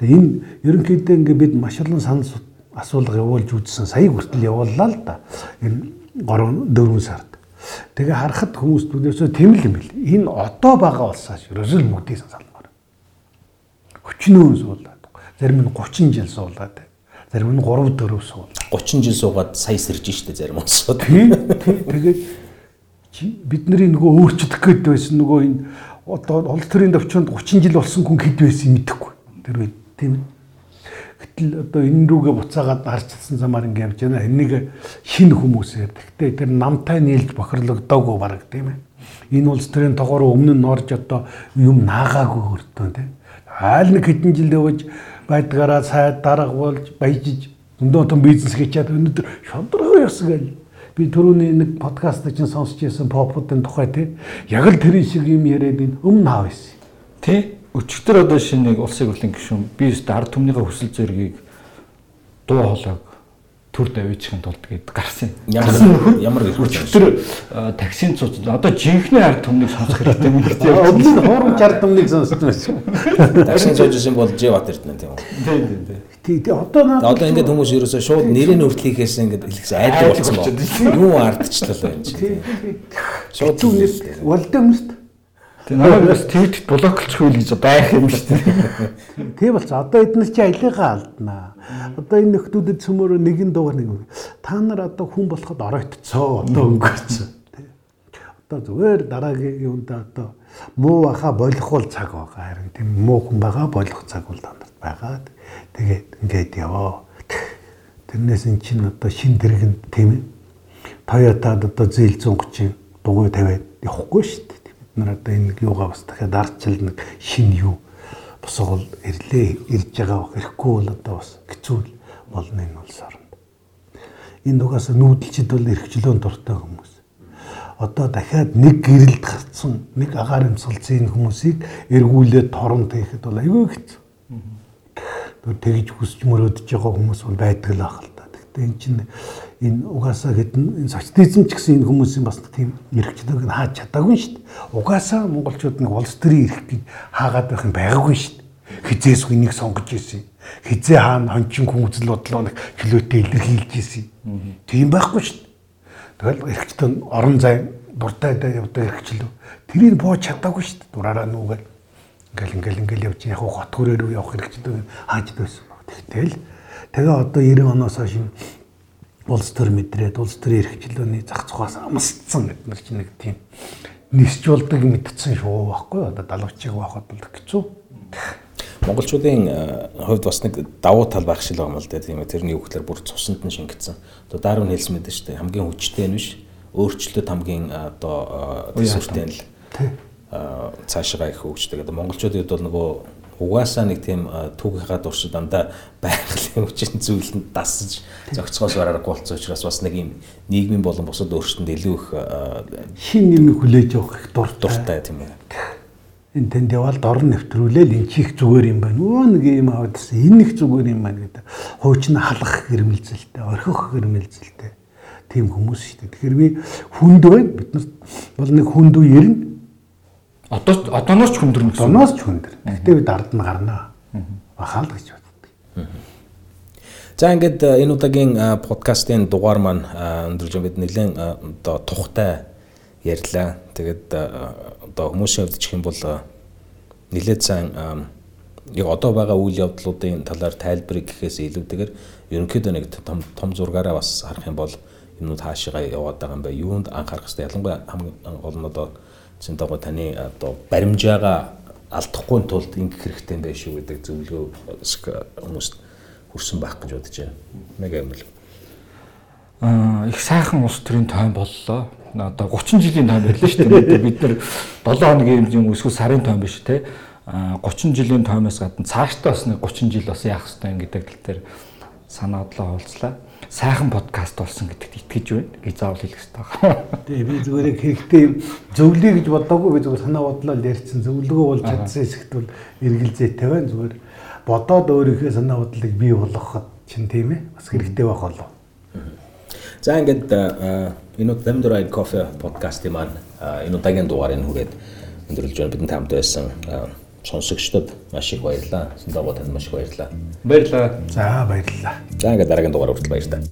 Тэгээ энэ ерөнхийдөө ингээ бид маш олон санал асуулга явуулж үзсэн. Сая хүртэл явууллаа л да. Энэ 3 4 сард. Тэгээ харахад хүмүүс түнээсөө тийм л юм бэл. Энэ одоо байгаа улсаас ерөөсөө мөгдий санал хүчнөө суулаад. Зарим нь 30 жил суулаад. Зарим нь 3 4 суулаад. 30 жил суугаад сая сэрж штэ зарим улсууд. Тэгээд бидний нөгөө өөрчлөх гээд байсан нөгөө энэ одоо улс төрийн төвчөнд 30 жил болсон хүн хэд байсан мэдэхгүй. Тэр үед тийм ээ. Гэтэл одоо энэ рүүгээ буцаагаад харцсан замаар ингэ явж байна. Энийг шинэ хүмүүсээр. Гэхдээ тэр намтай нийлж бохирлогдоогүй баг тийм ээ. Энэ улс төрийн тогоор өмнө нь орж одоо юм наагаагүй хөртөө тийм айл нэг хэдэн жил явж байдгаараа сайд дарга болж баяжиж өндөө том бизнес хийчихэд өнөөдөр шодрогоо ёсгөл би түрүүний нэг подкаст чинь сонсч байсан попуудын тухай тий яг л тэр шиг юм яриад ин өмнө хаа байсан. Тий өчигдөр одоо шинэ нэг улсын хурлын гишүүн би өстө ард түмнийхээ хүсэл зоригийг дуу хоолойг төр давиичхын тулд гээд гарсан. Ямар ямар өчтөр таксин цуц одоо жинхэнэ ард түмнийг сонсох хэрэгтэй юм гэдэг. Өмнө хуурамч ард түмнийг сонсож байсан. Таксин цуцсан бол Жэват эрдэнэ тийм үү? Тийм тийм. Тий, тий одоо надад Одоо ингээд хүмүүс ерөөсөө шууд нэрийн өртлөхээс ингээд хэлэхсэн айдаг болсон байна. Юу ардчлал байна чи. Тий. Шууд түнэс болд юм шүү дээ. Тэгээ намайг бас твитт блоклчих үйл гэж байх юм шүү дээ. Тий болцоо. Одоо эднэр чи аялыгаа алднаа. Одоо энэ нөхдүүдэд цөмөрөө нэгэн дуугар нэг. Та нар одоо хүн болоход оройтцоо. Одоо өнгөрцөө. Одоо зүгээр дараагийн юунд одоо муу баха болох бол цаг байгаа. Харин тийм муу хүн байгаа болох цаг бол танарт байгаа. Тэгээд ингээд яваа. Тэрнээс эн чинь одоо шин дэргэнд тийм. Toyota-д одоо зээл 130 дугуй тавиад явахгүй шүү дээ нар одоо энэ юугаа бас дахиад ардчил нэг шин юу босгол ирлээ ирж байгаа хэрэггүй бол одоо бас хэцүү болно энэ улс оронд. Энэ угаас нүүдэлчд бол эрхчлөөнд дуртай хүмүүс. Одоо дахиад нэг гэрэлд гарцсан нэг агаар юмсгалцын хүмүүсийг эргүүлээд торонд хийхэд бол аюул хэцүү. Тэгж хүсч мөрөөдөж байгаа хүмүүс бол байдаг л ах л та. Гэхдээ эн чинь энэ угаасаа хэдэн энэ социализм ч гэсэн энэ хүмүүсийн бас тийм эрхчлөөг нь хааж чадаагүй шүү дээ. Угаасаа монголчууд нэг улс төрийн эрхийг хаагаад байх юм байгаагүй шүү дээ. Хизээс энийг сонгож ирсэн. Хизээ хаана хончин хүмүүзэл бодлоо нэг чөлөөтэй илэрхийлж ирсэн. Тийм байхгүй шүү дээ. Тэгэл эрхчлөө орон зай дуртай явдаг эрхчлөө. Тэрийг бууж чадаагүй шүү дээ. Дураараа нүгэл ингээл ингээл ингээл явж яг хот хүрээ рүү явах эрхчлөө хааж байсан баг. Тэгтэл тэгээ одоо 90 оноос хойш улс төр мэдрээд улс төрийн эрхчлөөний зах зугаас амсцсан гэдэг нар чинь нэг тийм нисч болдог мэдсэн шүү байхгүй одоо далавчиг байхад бол хэцүү. Монголчуудын э, хувьд бас нэг давуу тал байх шил байгаа юм л да тийм ээ тэрний үгээр бүр цусанд нь шингэсэн. Одоо Дарвин хэлсэн мэт шүү дээ хамгийн хүчтэй нь биш өөрчлөлт хамгийн э, одоо төсөлтэй нь л цаашгаа их хөгждөг. Одоо монголчуудад бол нөгөө угаасаа нэг тийм түүхийнхаа дуршид дандаа байгалийн хүчин зүйлэнд дасж зохицохоос барааргүй болсон учраас бас нэг юм нийгмийн болон бусад өөрчлөлтөнд илүү их шин юм хүлээж авах их дуртай тийм үү. Энэ тэнд явал дор нэвтрүүлээл энэ чих зүгээр юм байна. Өө нэг юм авадсан энэ их зүгээр юм байна гэдэг. Хуучин халах гэрмэлзэлтэй, орхих гэрмэлзэлтэй. Тийм хүмүүс шүү дээ. Тэгэхээр би хүнд байна. Бид нар бол нэг хүнд үе ирнэ Одоо одооноос ч хүндэрнэ гэсэн. Одооноос ч хүндэр. Гэхдээ бид ард нь гарнаа. Бахаал гэж боддог. За ингээд э, энэ удаагийн э, подкастын дугаар маань өндөрлж бид нэлээд одоо тухтай ярьлаа. Тэгээд одоо хүмүүсийн хувьд ч юм бол нэлээд сайн яг одоо байгаа үйл явдлуудын талаар тайлбарыг гэхээс илүүтэйгээр ерөнхийдөө нэг том том зургаараа бас харах юм бол юмнууд хаашаа яваад байгаа юм бэ? Юунд анхаарах хэрэгтэй? Ялангуяа хамгийн гол нь одоо Синтого таны одоо баримжаага алдахгүй тулд ингэх хэрэгтэй байх шүү гэдэг зөвлөгөө хүмүүст хүрсэн байх гэж бодож байна. Мега юм л. Аа их сайхан улс төрийн тойм боллоо. Одоо 30 жилийн тойм байлаа шүү дээ. Бид нар 7 хоногийн юм эсвэл сарын тойм биш те. Аа 30 жилийн тоймоос гадна цаашдаа бас нэг 30 жил бас яах хэрэгтэй гэдэг тал дээр санаа бодлоо хуваалцлаа. Сайхан подкаст болсон гэдэгт итгэж байна. гэж заавал хэлэх хэрэгтэй байна. Тэгээ би зүгээр яг хэрэгтэй зөвлөе гэж бодоогүй би зүгээр санаа бодлоо ярьсан зөвлөгөө болж чадсан хэсэгт бол эргэлзээтэй байна. Зүгээр бодоод өөрийнхөө санаа бодлыг бий болгоход чинь тийм ээ. Бас хэрэгтэй байх болов. За ингээд энэ Them Coffee подкастын маань энэ удаагийн дугаарыг хүрээд өндөрлж байна. Бидэнд хамт байсан сонсогчдод маш их баярлалаа. Сандаа танд маш их баярлалаа. Баярлалаа. За баярлалаа. За ингээд дараагийн дугаар хүртэл баярлалаа.